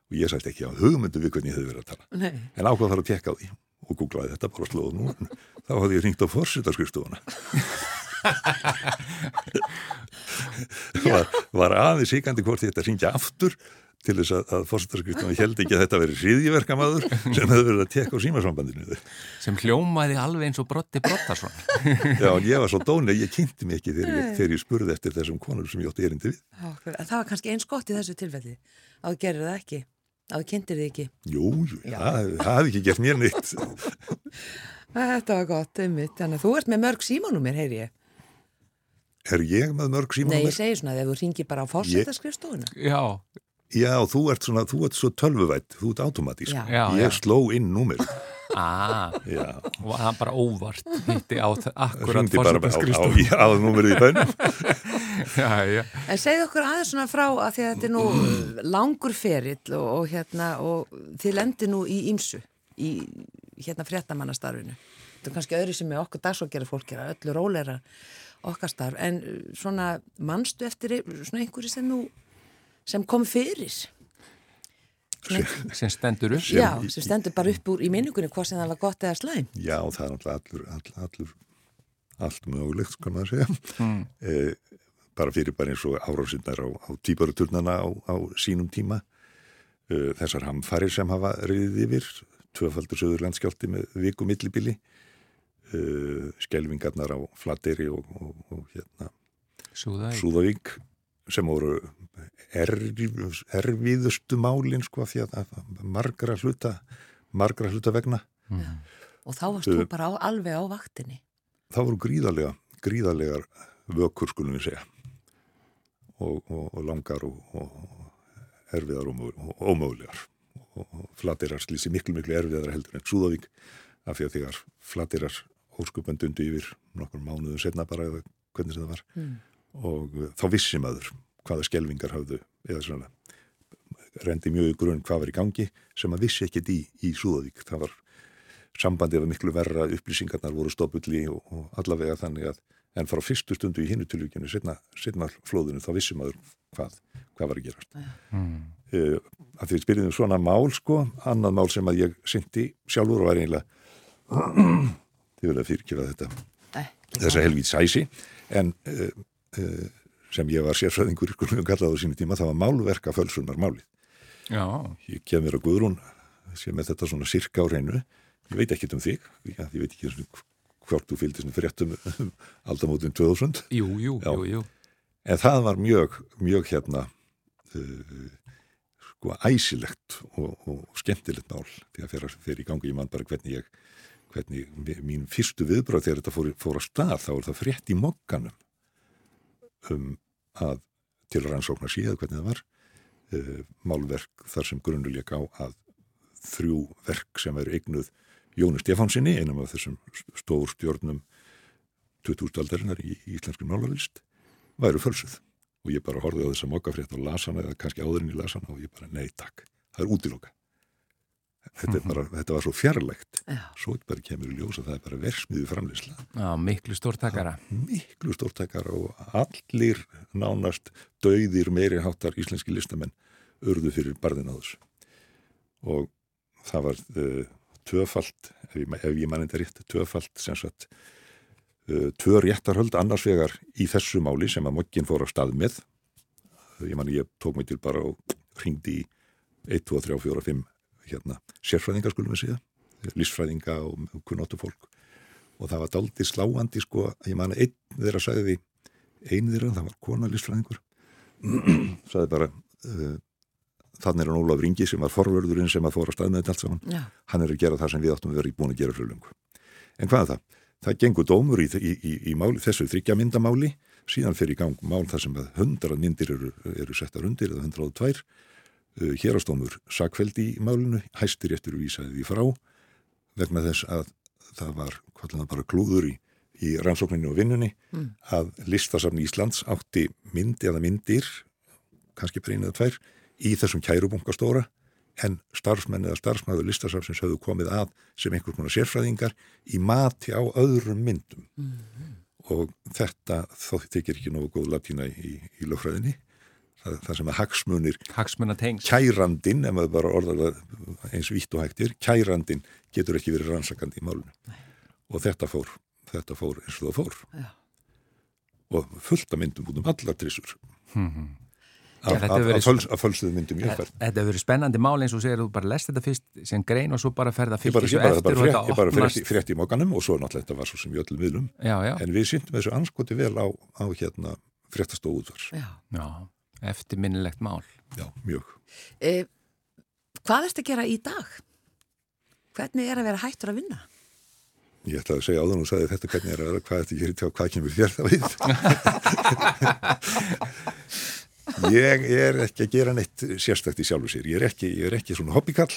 Og ég sætti ekki á hugmyndu við hvernig ég hefði verið að tala. Nei. en ákvað þar að tekka á því og googlaði þetta bara slóðu nú þá hafði ég ringt á forsitaskrifstofuna var, var aðeins hikandi hvort ég þetta ringja aftur til þess að, að forsitaskrifstofuna held ekki að þetta veri hriðjiverkamaður sem hefði verið að tekka á símasambandinu sem hljómaði alveg eins og Brotti Brottarsson Já, en ég var svo dónleg, ég kynnti mig ekki þegar ég, þegar ég spurði eftir þessum konur sem ég átti erindi við. Það var kannski eins gott í þessu tilfelli að þú gerir það ekki, að þú kynntir þið ekki. Jú, jú, það, það hefði ekki gert mér neitt. Þetta var gott, einmitt, þannig að þú ert með mörg símanúmer, heyri ég. Er ég með mörg Nei, ég símanúmer? segi svona, þegar þú ringir bara á fórsetaskrifstofuna Já, Já, þú ert svona, þú ert svo tölvuvætt, þú ert automatísk. Já. Já, ég já. sló inn númer. ah, Já, og hann bara óvart hitti á þ- akkurat hringdi bara á, á, fórsetaskrifstofu á, á númerið í bænum. Já, já, En segðu okkur aðeins svona frá að því að þetta er nú langur ferill og, og hérna og þið lendir nú í ímsu í hérna fréttamannastarfinu. Þetta er kannski öðru sem er okkur dagsókjara fólk er öllu róleira okkar starf en svona manstu eftir ein- svona einhverju sem nú sem kom fyrir. Sem stendur upp já, sem stendur bara upp úr í minningunni hvað sem það var gott eða slæm. Já, það er allur, allur, allur, allt mögulegt, skal maður segja. Mm. Eh, bara fyrir bara eins og árásinnar á, á týparuturnana á, á sínum tíma. Eh, þessar hamfarir sem hafa reyðið yfir, tvöfaldur söður landskjálti með viku millibili, eh, skelvingarnar á Flateri og, og, og hérna Súðavík sem voru erf, erfiðustu málin sko því að margra hluta, margra hluta vegna. Og þá varst þú bara á, alveg á vaktinni. það voru gríðarlega, gríðarlegar vökur skulum við segja og, og, og langar og, og erfiðar og, mö- og ómögulegar og, og flatirar slýsi miklu miklu erfiðar heldur en Súðavík af því að þegar flatirar óskupan dundu yfir nokkur mánuðu setna bara eða hvernig sem það var Mm. og uh, þá vissi maður hvaða skelvingar hafðu eða svona rendi mjög í grunn hvað var í gangi sem maður vissi ekkert í, í Súðavík það var sambandið var miklu verra, upplýsingarnar voru stopulli og, og allavega þannig að en frá fyrstu stundu í hinnu tilvíkjunu setna, flóðinu þá vissi maður hvað, hvað var að gerast. mm. Uh, að því spyrjum svona mál sko, annað mál sem að ég syndi sjálfur var eiginlega þið vilja fyrirkjöra þetta Ekki þessa helvít sæsi en uh, uh, sem ég var sérfræðingur skulum kallaði á sínu tíma, það var málverka fölsunar málið. Já, Ég kem mér að Guðrún sem með þetta svona sirka á reynu ég veit ekkert um þig, ég, ég veit ekki hvort þú fylgdist með fréttum um aldamótin 2000 jú, jú, Já. jú, jú. En það var mjög, mjög hérna uh, sko æsilegt og, og skemmtilegt mál því að fyrir, í gangi ég man bara hvernig ég hvernig mín fyrstu viðbröð þegar þetta fór, fór að stað þá er það frétt í mokkanum um að til rannsóknar síðan hvernig það var uh, málverk þar sem grunnuleik á að þrjú verk sem eru eignuð Jóni Stefánsinni, einum af þessum stór stjórnum 2000 aldarinnar í, í íslensku málarlist væru fölsuð. Og ég bara horfði á þessa mokkafrétt og las hana eða kannski áður en ég las hana og ég bara nei takk, það er útiloka þetta, er bara, þetta var svo fjarlægt. Já. svo bara kemur í ljós að það er bara versmiðu framleysla Já, miklu stórtakara miklu stórtækar og allir nánast dauðir meiri háttar íslenski listamenn urðu fyrir barðin á þessu. Og það var uh, tvöfalt, ef ég, ef ég mann þetta rétt tvöfalt sem sagt uh, tvö réttarhöld annars vegar í þessu máli sem að mokkin fór á stað með. Ég man ég tók mig til bara og hringdi í 1, 2, 3, 4, 5 hérna, sérfræðingar skulum við segja lífsfræðinga og kunnáttu fólk. Og það var daldið sláandi sko, ég man að einn þeirra sagði einn þeirra, það var kona lífsfræðingur sagði bara uh, þannig er hann Ólaf Ringi sem var forvörðurinn sem að fóra stað með þetta allt saman. Já, hann er að gera það sem við áttum að vera búin að gera fyrir löngu. En hvað er það? Það gengur dómur í, í, í, í máli, þessu þryggja myndamáli, síðan fyrir í gang mál þar sem að hundrað myndir eru, eru settar undir eða hundrað og tvær, hérastómur sakveldi í málinu, hæstir eftir vísaði því frá, vegna þess að það var, það bara klúður í, í rannsókninni og vinnunni, að listasafni Íslands átti mynd eða myndir, kannski eða tvær, í þessum kærubunkastóra, en starfsmenn eða starfsmæður listasafsins höfðu komið að sem einhvers konar sérfræðingar í mati á öðrum myndum. Og þetta þó þykir ekki nógu góð latína í, í lögfræðinni það, það sem að hagsmunir kærandin, ef maður bara orðar það eins vítt og hægtir, kærandin getur ekki verið rannsakandi í málunum og þetta fór, þetta fór eins og það fór. Já. og fullt af myndum út um allar trissur. Af, föls, af fölstuðu myndum í umferð Þetta hefur verið spennandi mál eins og segir þú bara lest þetta fyrst sem grein og svo bara ferða ég bara, fylgis ég bara, eftir bara, og frétt, þetta ég bara frétti í mókanum og svo náttúrulega þetta var svo sem í öllum viðlum en við syndum þessu anskoti vel á, á hérna fréttastofu útvars Já. já, eftirminnilegt mál. já, mjög E, hvað ertu að gera í dag? Hvernig er að vera hættur að vinna? Ég ætla að segja áðan og sagði þetta hvernig er að hvað þetta gerir til hvað kemur þér það við. ég er ekki að gera neitt sérstækt í sjálfu sér. Ég er ekki, ég er ekki svona hobbykall.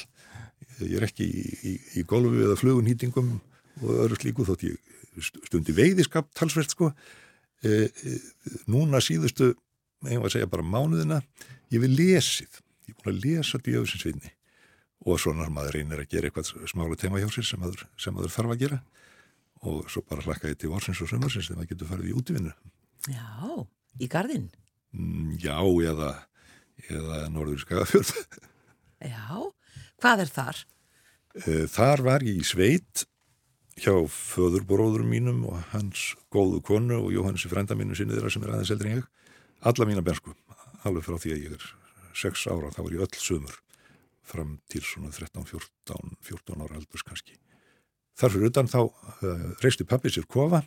Ég er ekki í, í, í golfi eða flugunhýtingum og öðru slíku þótt ég stundi veiðiskap talsvert sko. E, e, núna síðustu, ég var að segja bara mánuðina, ég vil lesið. Ég er búin að lesa djöfisinsvinni og svona maður reynir að gera eitthvað smála tema hjá sér sem maður, sem maður þarf að gera og svo bara hlakka ég til vorsins og sömursins þegar maður getur farið í útívinnu. Já, í gardinn. Mm, Já, eða, eða Norður Skagafjörð. Já, hvað er þar? Eh, Þar var ég í sveit hjá föðurbróðurum mínum og hans góðu konu og Jóhannes frenda mínu sinni þeirra sem er aðeins eldri en ég. Alla mína bensku, alveg frá því að ég er sex ára, þá var ég öll sömur fram til svona 13, 14, 14 ára aldurs kannski. Þar fyrir utan þá uh, reisti pappi sér kofa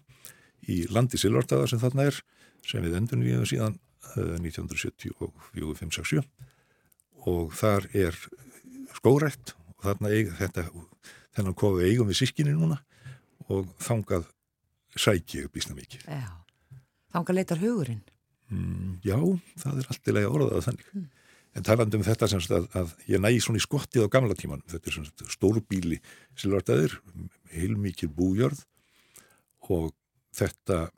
í landi Silvartaða sem þarna er, sem við endur nýjum síðan uh, 1974-567 og þar er skórætt og þarna eig, þetta, þennan kofu eigum við sískinni núna og þangað sæki ég býsna mikið. Já, þanga leitar hugurinn. Mm, já, það er allt í lagi að orða það þannig. En talandi um þetta sem sagt að, að ég nægi svona í skottið á gamla tíman, þetta er svona stórbíli silvartæðir, heilmikið bújörð og þetta,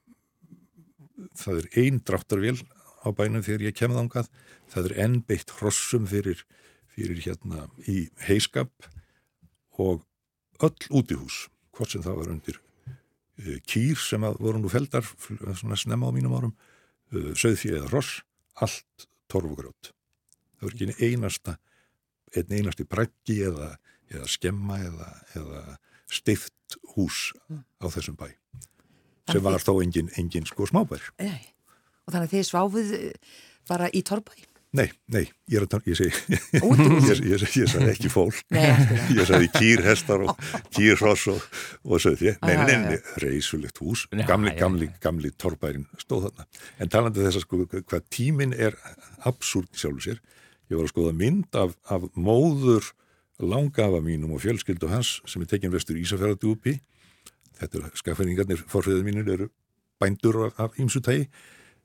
það er ein dráttarvél á bænum þegar ég kemði ángað, það er enn beitt hrossum fyrir, fyrir hérna í heiskap og öll útihús, hvort sem það var undir uh, kýr sem voru nú feldar, svona snemma á mínum árum, uh, söðfið eða hross, allt torfugrjót. Það var ekki einasta, einn einasti braggi eða, eða skemma eða, eða stift hús á þessum bæ. Sem var þó engin, engin sko smábær. Nei. Og þannig að þið sváfuð eh, bara í torbæ. Nei, nei, ég er að tala, ég segi, ég, ég, ég sagði ekki fólk. Ég sagði kýr, hestar og kýr, hross og, og sögði ég. Nei, nei, nei, reysulegt hús. Gamli, gamli, gamli torrbærin stóð þarna. En talandi þess að sko, hvað tíminn er absúrt í sjálfu sér. Ég var að skoða mynd af, af móður langafa mínum og fjölskyldu hans sem er tekin vestur Ísafjörðadjúpi. Þetta er skafæringarnir, forfriðið mínir eru bændur af- af ýmsu tægi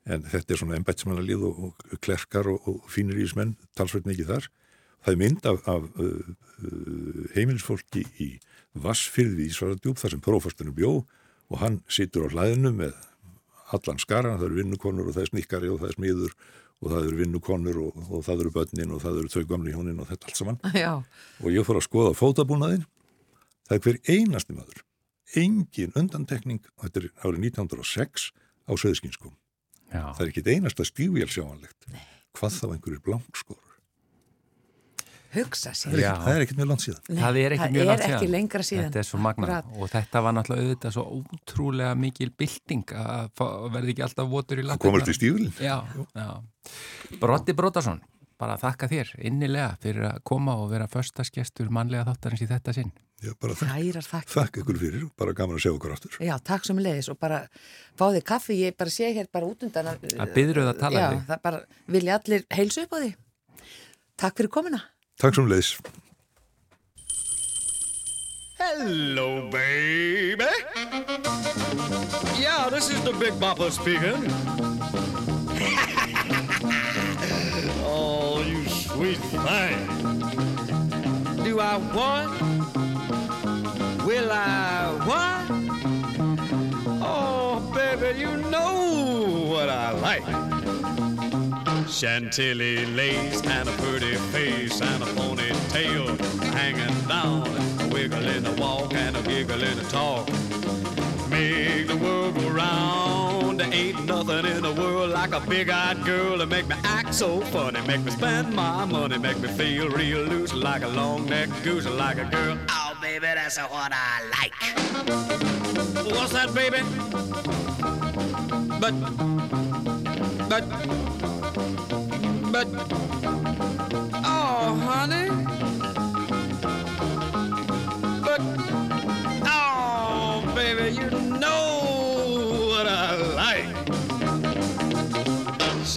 en þetta er svona embætsmannalið og, og klerkar og, og fínir ísmenn talsveit mikið þar. Það er mynd af, af uh, uh, heimilisfólki í Vassfyrði í Svaradjúb þar sem prófastunum bjó og hann situr á hlaðinu með allan skaran, það eru vinnukonur og það er snikkari og það er smiður og það eru vinnukonur og, og það eru börnin og það eru þau gamli hjónin og þetta allt saman. Já, og ég fór að skoða fótabúnaðinn. Það er hver einasti maður. Engin undantekning. Þetta er árið 1906 á Söðskinskum Já, það er ekki einasta stífvél sjáanlegt hvað þá einhverjir blankskór hugsa sér. það, er er ekkert mjög langt síðan Nei, það er það mjög er langt ekki síðan. lengra síðan. Þetta er svo magna og þetta var náttúrulega auðvitað svo ótrúlega mikil bylting að fá- verði ekki alltaf votur í það lappirnar. komast í já. Brotti Brotason, bara þakka þér innilega fyrir að koma og vera förstaskestur mannlega þáttarins í þetta sinn. ég bara þakka, þakka ykkur fyrir og bara gaman að sjá okkur aftur Já, takk sem leiðis og bara fáði kaffi, ég bara sé hér bara út undan að... Að biðröð að tala Já, þig. það bara vilja allir heilsu upp á því. Takk fyrir komina. takk sem leiðis Hello, baby. Yeah, this is the Big Bopper speaking. Sweet thing. Do I want? Will I want? Oh, baby, you know what I like. Chantilly lace and a pretty face and a ponytail hanging down, a wiggle in the walk and a giggle in the talk. Make the world go round. There ain't nothing in the world like a big-eyed girl to make me act so funny, make me spend my money, make me feel real loose like a long-necked goose, like a girl. Oh, baby, that's what I like. What's that, baby? But, but, but, oh, honey.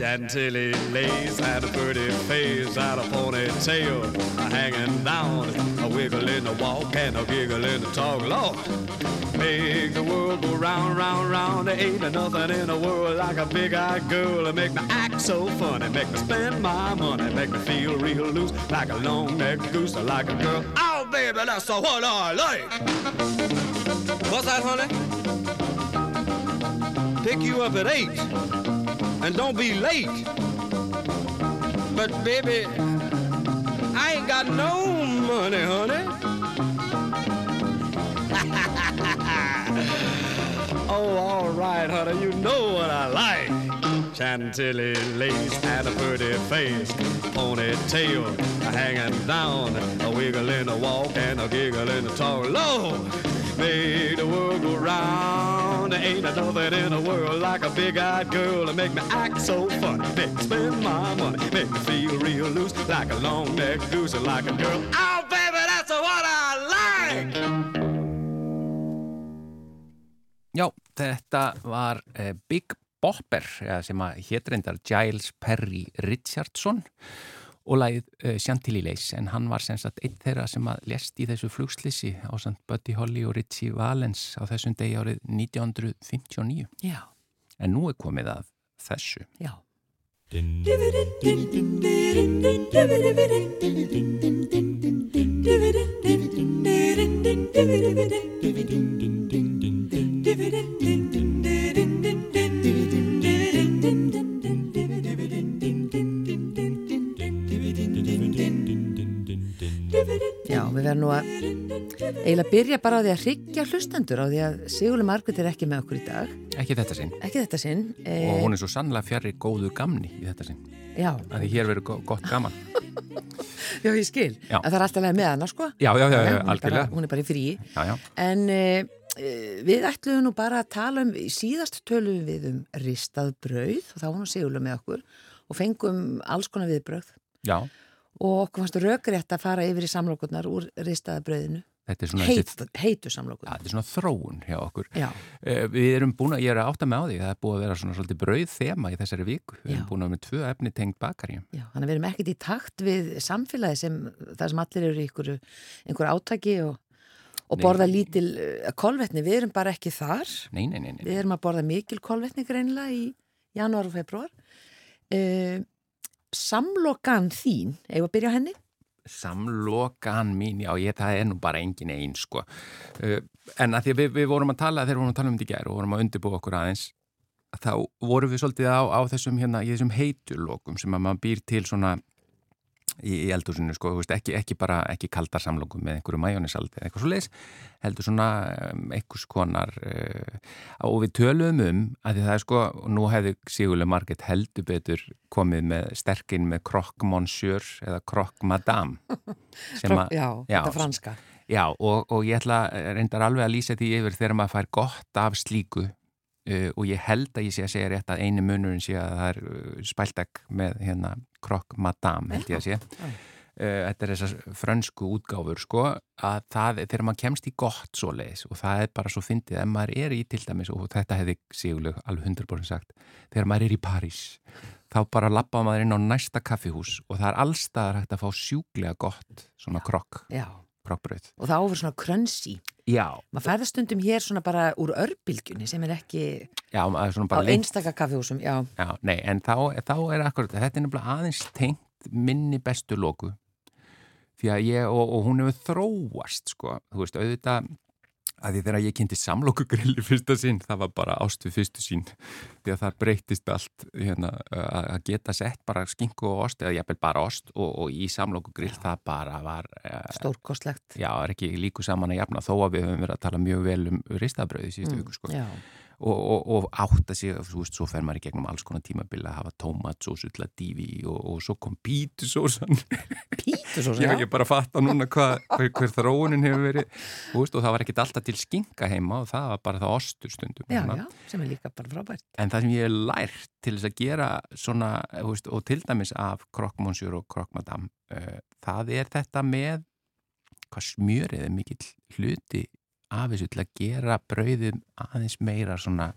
Chantilly lace and a pretty face and a ponytail hanging down, a wiggle in the walk and a giggle in the talk. Lord, make the world go round, round, round. There ain't nothing in the world like a big-eyed girl to make me act so funny, make me spend my money, make me feel real loose like a long-necked goose, or like a girl. Oh, baby, that's what I like. What's that, honey? Pick you up at eight, and don't be late. But baby, I ain't got no money, honey. oh, all right, honey, you know what I like. Chantilly lace and a pretty face, ponytail hanging down, a wiggle in the walk and a giggle in the talk. Lord, make the world go round. There ain't nothing in the world like a big-eyed girl to make me act so funny, make me spend my money, make me feel real loose like a long-necked goose, like a girl. Oh, baby, that's what I like. Já, þetta var uh, Big Bopper sem að hétt reyndar Giles Perry Richardson og lagið uh, Chantilly Lace en hann var sem sagt einn þeirra sem að lest í þessu flugslisi á samt Buddy Holly og Richie Valens á þessum degi árið 1959 Já, en nú er komið að þessu já. Já, eiginlega byrja bara á því að hryggja hlustendur á því að Sigurli Margrit er ekki með okkur í dag, ekki þetta sinn ekki þetta sinn. E, og hún er svo sannlega fjarrri góðu gamni í þetta sinn Já, að því hér verður go- gott gaman já, ég skil. Já. En það er alltaf með hana, sko. Já, já, já, já, hún, algjörlega hún er bara í fríi. Já, já, En e, við ætlum nú bara að tala um, síðast tölum við um ristað brauð og þá var nú Sigurli með okkur og fengum alls konar viðbröð já og okkur fannst rökrétt að fara yfir í samlokurnar úr ristaða brauðinu. Þetta er svona, Heit, heitu ja, samlokurnar. þetta er svona þróun hjá okkur Já, Eh, Við erum búin að, ég er að átta með á því, það er búið að vera svona svolítið brauð þema í þessari viku. Við erum búin að vera með tvö efni tengt bakari. já, þannig að við erum ekkert í takt við samfélagi sem það sem allir eru í einhverju, einhverju átaki og, og borða lítil uh, kolvetni. Við erum bara ekki þar. Nei, nei, nei, nei. Við erum að borða mikil kolvetni greinilega í janúar og februar. Uh, samlokan þín, eigum að byrja á henni? Samlokan mín, já, ég, það er nú bara engin einn, sko. Uh, en að því að við, við vorum að tala, þegar við vorum að tala um þetta í gær og vorum að undirbúa okkur aðeins, þá vorum við svolítið á, á þessum, hérna, þessum heitulokum sem að maður býr til svona í, í eldhúsinu, sko, veist, ekki, ekki bara, ekki kaldar samlokum með einhverju majónisaldi eða eitthvað svo leiðis, heldur svona um, einhvers konar uh, og við töluðum um að því það er sko, nú hefði Sigurlega Marget heldur betur komið með sterkinn með croque monsieur eða að- já, þetta franska. Já, og, og ég ætla reyndar alveg að lýsa því yfir þegar maður fær gott af slíku uh, og ég held að ég sé að segja rétt að einu munurinn sé að það er uh, spæltek með hérna krokk madame held ég að sé. Uh, þetta er þessar frönsku útgáfur sko að það, þegar maður kemst í gott svo leiðis og það er bara svo fyndið ef maður er í til dæmis og þetta hefði sigurleg alveg 100% sagt þegar maður er í París þá bara lappa maður inn á næsta kaffihús og það er allstaðar hægt að fá sjúklega gott svona krokk, Já, krokkbröð og það áfyrir svona krönsi. Já, Maður færða stundum hér svona bara úr örbylgjunni sem er ekki já, er á bara lengt einstaka kaffihúsum, já. Já, nei, en þá, þá er akkurat, þetta er nefnilega aðeins tengt minni bestu loku því að ég, og, og hún hefur þróast, sko, þú veist, auðvitað að því þegar ég kynnti samlokugrill í fyrsta sinn, það var bara ást við fyrstu sín því að það breytist allt hérna, að geta sett bara skinku og ost eða jafnvel bara ost og, og í samlokugrill það bara var uh, Stórkostlegt. já, er ekki líku saman að jafna þó að við höfum verið að tala mjög vel um ristabröði síðustu viku sko. Já, og, og, og átta sig, þú veist, svo fer maður í gegnum alls konar tímabili að hafa tómatsósu til að dífi og, og svo kom pítusósan pítur svo Já, ég bara fatta núna hva, hver, hver þróunin hefur verið þú veist, og það var ekkit alltaf til skinka heima og það var bara það ostur stundum Já, svona. já, sem er líka bara frábært. en það sem ég hef lært til þess að gera svona, þú veist, og til dæmis af krokkmonsjur og krokkmadam uh, það er þetta með hvað smjörið er mikill hluti af þessu til að gera brauðum aðeins meira svona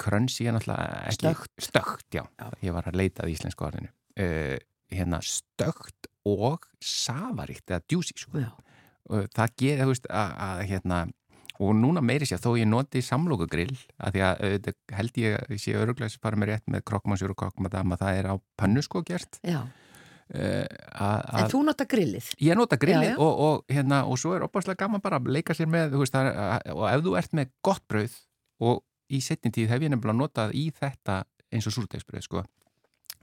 krönsi er náttúrulega ekki stökt já. Já. ég var að leita að íslensku orðinu uh, hérna stökt og safaríkt eða djúsi sko og það gerir, veist, að, að hérna, og núna meiri sér, þó ég noti samlokugrill, að því að auðvitað, held ég að sé öruglega sem fara með rétt með krokkmannsjur og krokkmadama, það er á pannu sko gert já. Uh, En þú nota grillið. ég nota grillið Já, já. Og, og, hérna, og svo er opaslega gaman bara að leika sér með, veist, er, að- og ef þú ert með gott brauð og í setni tíð hef ég nefnilega notað í þetta eins og súrdegsbrauð, sko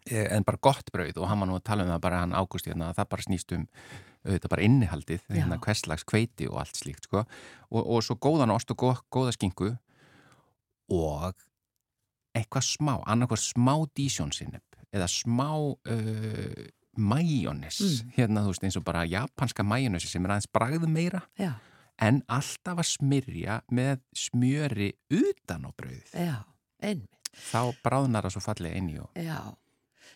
Eh, en bara gott brauð og hann var nú að tala um það bara hann ágúst hérna að það bara snýst um auðvitað bara innihaldið, hérna hverslags kveiti og allt slíkt sko og, og svo góðan ost og góð, góða skinku og eitthvað smá, annarkvæð smá dísjónsinnep eða smá uh, majónis, Mm. hérna þú veist eins og bara japanska majónisi sem er aðeins bragðu meira Já, en alltaf að smyrja með smjöri utan á brauðið já, einmitt. þá bráðnar það svo fallega inn í og Já.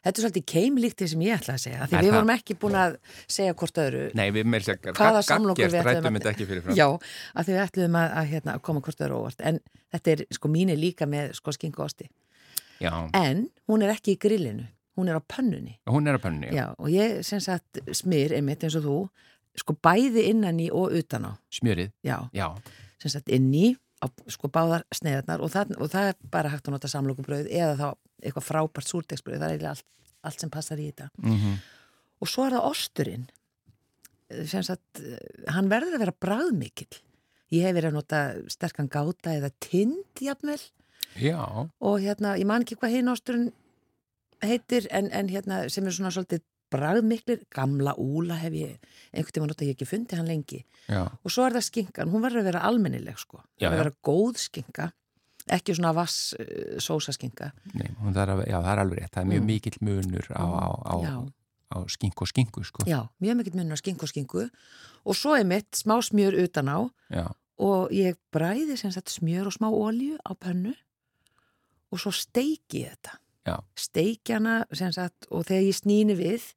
Þetta er svolítið keimlíkt því sem ég ætla að segja. Því Er við vorum ekki búin að segja hvort öðru. Nei, við með sér Hvaða samlokur við rættum að- Já, að því við ætluðum að, að, hérna, að koma hvort öðru óvart. En þetta er, sko, mín er líka með, sko, skinku og osti. Já, En hún er ekki í grillinu. Hún er á pönnunni. hún er á pönni Já, og ég, sem sagt, smyr, einmitt eins og þú, sko, bæði innan í og utan á. Smjörið, Já, já, sem sagt, inn í, á, sko, báðar sneiðarnar og það, og það er bara hægt að nota samlokubröð eða þá eitthvað frábært súrdegsbröð. Það er eiginlega allt, allt sem passar í þetta. mm Og svo er það osturinn, sem sagt, eh, hann verður að vera bræðmikill. Ég hef verið að nota sterkan gáta eða tind, jafnvel, já, og hérna, ég man ekki hvað hinn osturinn heitir, en, en hérna, sem er svona svolítið bræðmiklir, gamla úla hef ég, einhvern tíma nota ég ekki fundi hann lengi. já, Og svo er það skinkan, hún verður að vera almennileg, sko. Já, að já. vera góð skinka, ekki svona vass uh, sósa skinka. nei, að, já, það er alveg rétt, það er mjög Mm. mikill munur á, á, á, Já. á skinku og skinku, sko. Já, mjög mikill munur á skinku og skinku. Og svo er mitt smá smjör utan á, Já, og ég bræði sem sagt smjör og smá olju á pönnu og svo steiki ég þetta Já. sem sagt og þegar ég snýni við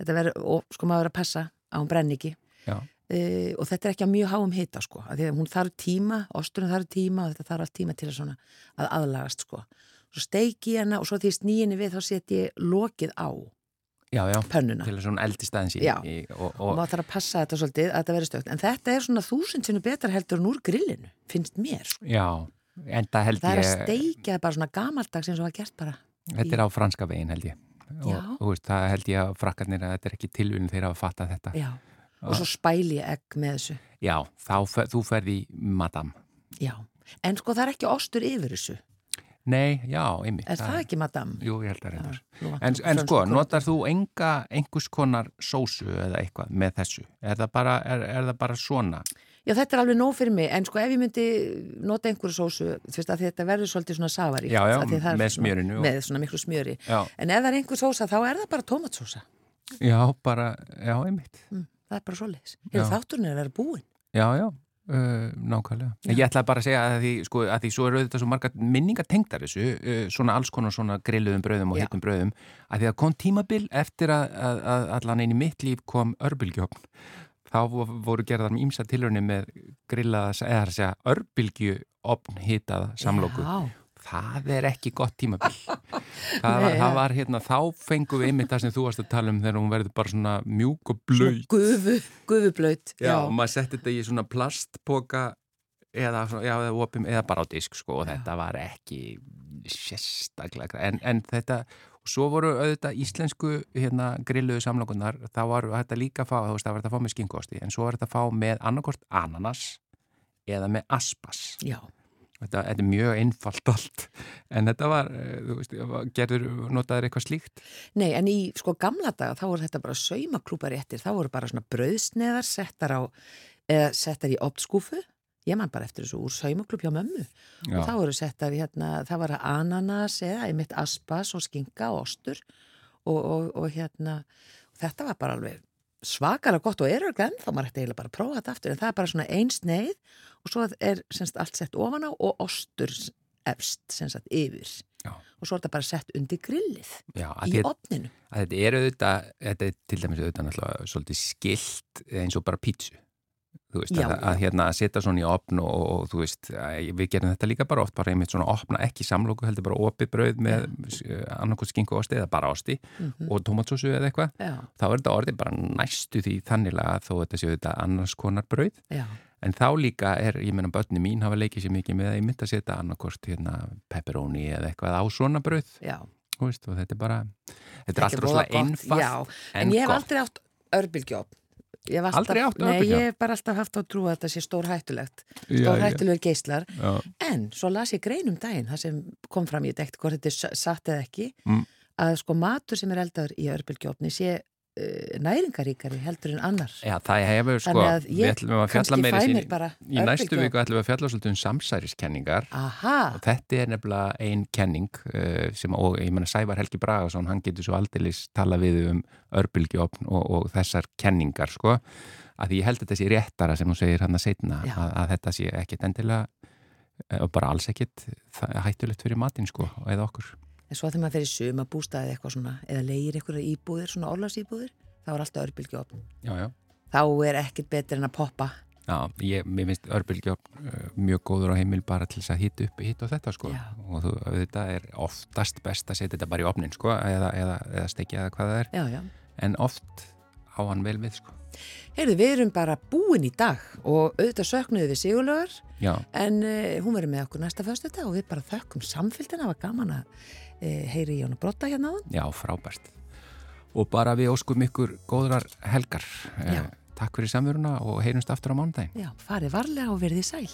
þetta verður, sko maður verður að passa að hún brenni ekki uh, og þetta er ekki að mjög háum hita sko af því að hún þarf tíma, osturinn þarf tíma og þetta þarf allt tíma til að svona að aðlagast sko svo steiki ég hana og svo ég snýni við þá set ég lokið á já, já, pönnuna til að svona eldist aðeins í, Já. í og, og og, maður þarf að passa þetta svolítið að þetta verður stökt en þetta er svona þúsund sinni betra heldur en úr grillinu, finnst mér sko. já, en það held Það er að ég, steikja bara svona gamaldags eins og var gert bara. Þetta er á franska vegin held ég. Já. Og, og veist, það held ég að frakkarnir að þetta er ekki tilvíðin þeirra að fatta þetta. Já. Og svo spæli ég egg með þessu. Já, þá þú ferði madam. Já. En sko það er ekki ostur yfir þessu. Nei, já, einmitt. Er það ekki madam? Jú, ég held að reyndar. Vantar En, en sko, notar þú enga, einhvers konar sósu eða eitthvað með þessu? Er það bara, er, er það bara svona? Já, þetta er alveg nóg fyrir mig, en sko ef ég myndi nota einhverju sósu, þú veist að þetta verður svolítið svona safaríkt. Já, já, með svona- smjörinu Með svona miklu smjöri. Já, En ef það er einhver sósa, þá er það bara tómatsósa. já bara, já, einmitt. Mm, það er bara. Já. Hefur þátturinn er að vera búin. Já, já, uh, nákvæmlega. En Ég ætla bara að segja að því, sko, að því svo eru auðvitað svo margar minningar tengdar þessu, uh, svona alls konar svona grilluðum bröðum og Já. heitum bröðum, að því að kom tímabil eftir að, að, að allan einu mitt líf kom örbylgjófn. Þá vo- voru gerðar með ímsa tilhörni með grillaða, eða að segja, örbylgjuofn hitaða samlóku. Já. Það er ekki gott tímabil. Það það var hérna, þá fengum við einmitt það sem þú varst að tala um þegar hún verður bara svona mjúk og blöð. Gufu, gufublaut. Já, og maður setti þetta í svona plastpoka eða, já, eða, opum, eða bara á disk sko og þetta var ekki sérstaklega en, en þetta, og svo voru auðvitað íslensku hérna grilluðu samlokunar þá var þetta líka að fá, þú veist það var þetta að fá með skinkosti en svo var þetta að fá með annarkort ananas eða með aspas. Já, þetta, þetta er mjög einfalt allt en þetta var, eh, veist, gerður notaður eitthvað slíkt? Nei en í sko gamla daga þá voru þetta bara saumaklúparéttir, þá voru bara svona brauðsneðar settar á, settar í optskúfu, ég man bara eftir þessu úr saumaklúp hjá mömmu Já. og þá voru settar hérna, það var ananas eða einmitt aspas og skinka og ostur og, og, og hérna þetta var bara alveg svakara gott og er auðvitað ennþá maður ætti eiginlega bara að prófa þetta aftur en það er bara svona ein sneið og svo er semst allt sett ofan á og ostur efst semst yfir Já. og svo er þetta bara sett undir grillið Já, í því- opninu þetta er auðvitað, þetta er til dæmis auðvitað náttúrulega svolítið skilt eins og bara pítsu þú veist, Já, að, að hérna að setja svona í opn og, og þú veist, við gerum þetta líka bara oft bara einmitt svona opna, ekki samlóku heldur bara opið brauð með annarkot skinku osti eða bara osti og tomatsósu eða eitthvað, þá er þetta orðið bara næstu því þannilega þó þetta séu þetta annars konar brauð, já, en þá líka er, ég meina börni mín hafa leikið sér mikið með að ég myndi að setja annarkort hérna pepperoni eða eitthvað á svona brauð. Þú veist, og þetta er bara þetta er Þetta allt voða rosalega einfalt Já, en, ég hef aldrei átt hef alltaf, Aldrei átt Nei, örbylgjuofn? ég hef bara alltaf haft á trú að þetta sé stór hættulegt Stór hættulegur geislar Já. En svo las ég grein um daginn Það sem kom fram, ég dekti hvort þetta er satt eða ekki Mm. Að sko matur sem er eldaður í örbylgjópni sé næringaríkari heldur en annar. Já, það hefur sko, að við ég ætlum að fjalla kannski fæ mér bara í næstu viku ætlum við að fjalla svolítið um samsæriskenningar. Aha, og þetta er nefnilega ein kenning uh, sem, og ég menna Sævar Helgi Bragason hann getur svo aldeilis tala við um örbylgjófn og, og þessar kenningar sko, að ég held að þetta sé réttara sem þú segir hann að setna að, að þetta sé ekkit endilega eh, og bara alls ekkit hættulegt fyrir matinn sko, eða okkur en svo þegar maður fer í suma bústaði eitthvað svona eða leigir eitthvað íbúðir, svona orlasíbúðir þá er alltaf já Þá er ekkit betur en að poppa. Já, ég, mér finnst örbylgjófn uh, mjög góður á heimil bara til þess að hýta upp hitt og þetta sko. Já. og þú, þetta er oftast best að setja þetta bara í opnin sko eða, eða, eða stekja eða hvað það er. Já, já. En oft á hann vel við sko Heyrðu, við erum bara búin í dag og auðvitað söknuðu við Sigurlaugar en uh, hún verður með okkur næsta föstu og við bara þökkum samfélgina, það var gaman að uh, heyri Jón og Brotta hérna á hann. já, frábært og bara við óskum ykkur góðrar helgar. Eh, Takk fyrir samveruna og heyrumst aftur á mánudaginn Já, farið varlega og verðið sæl.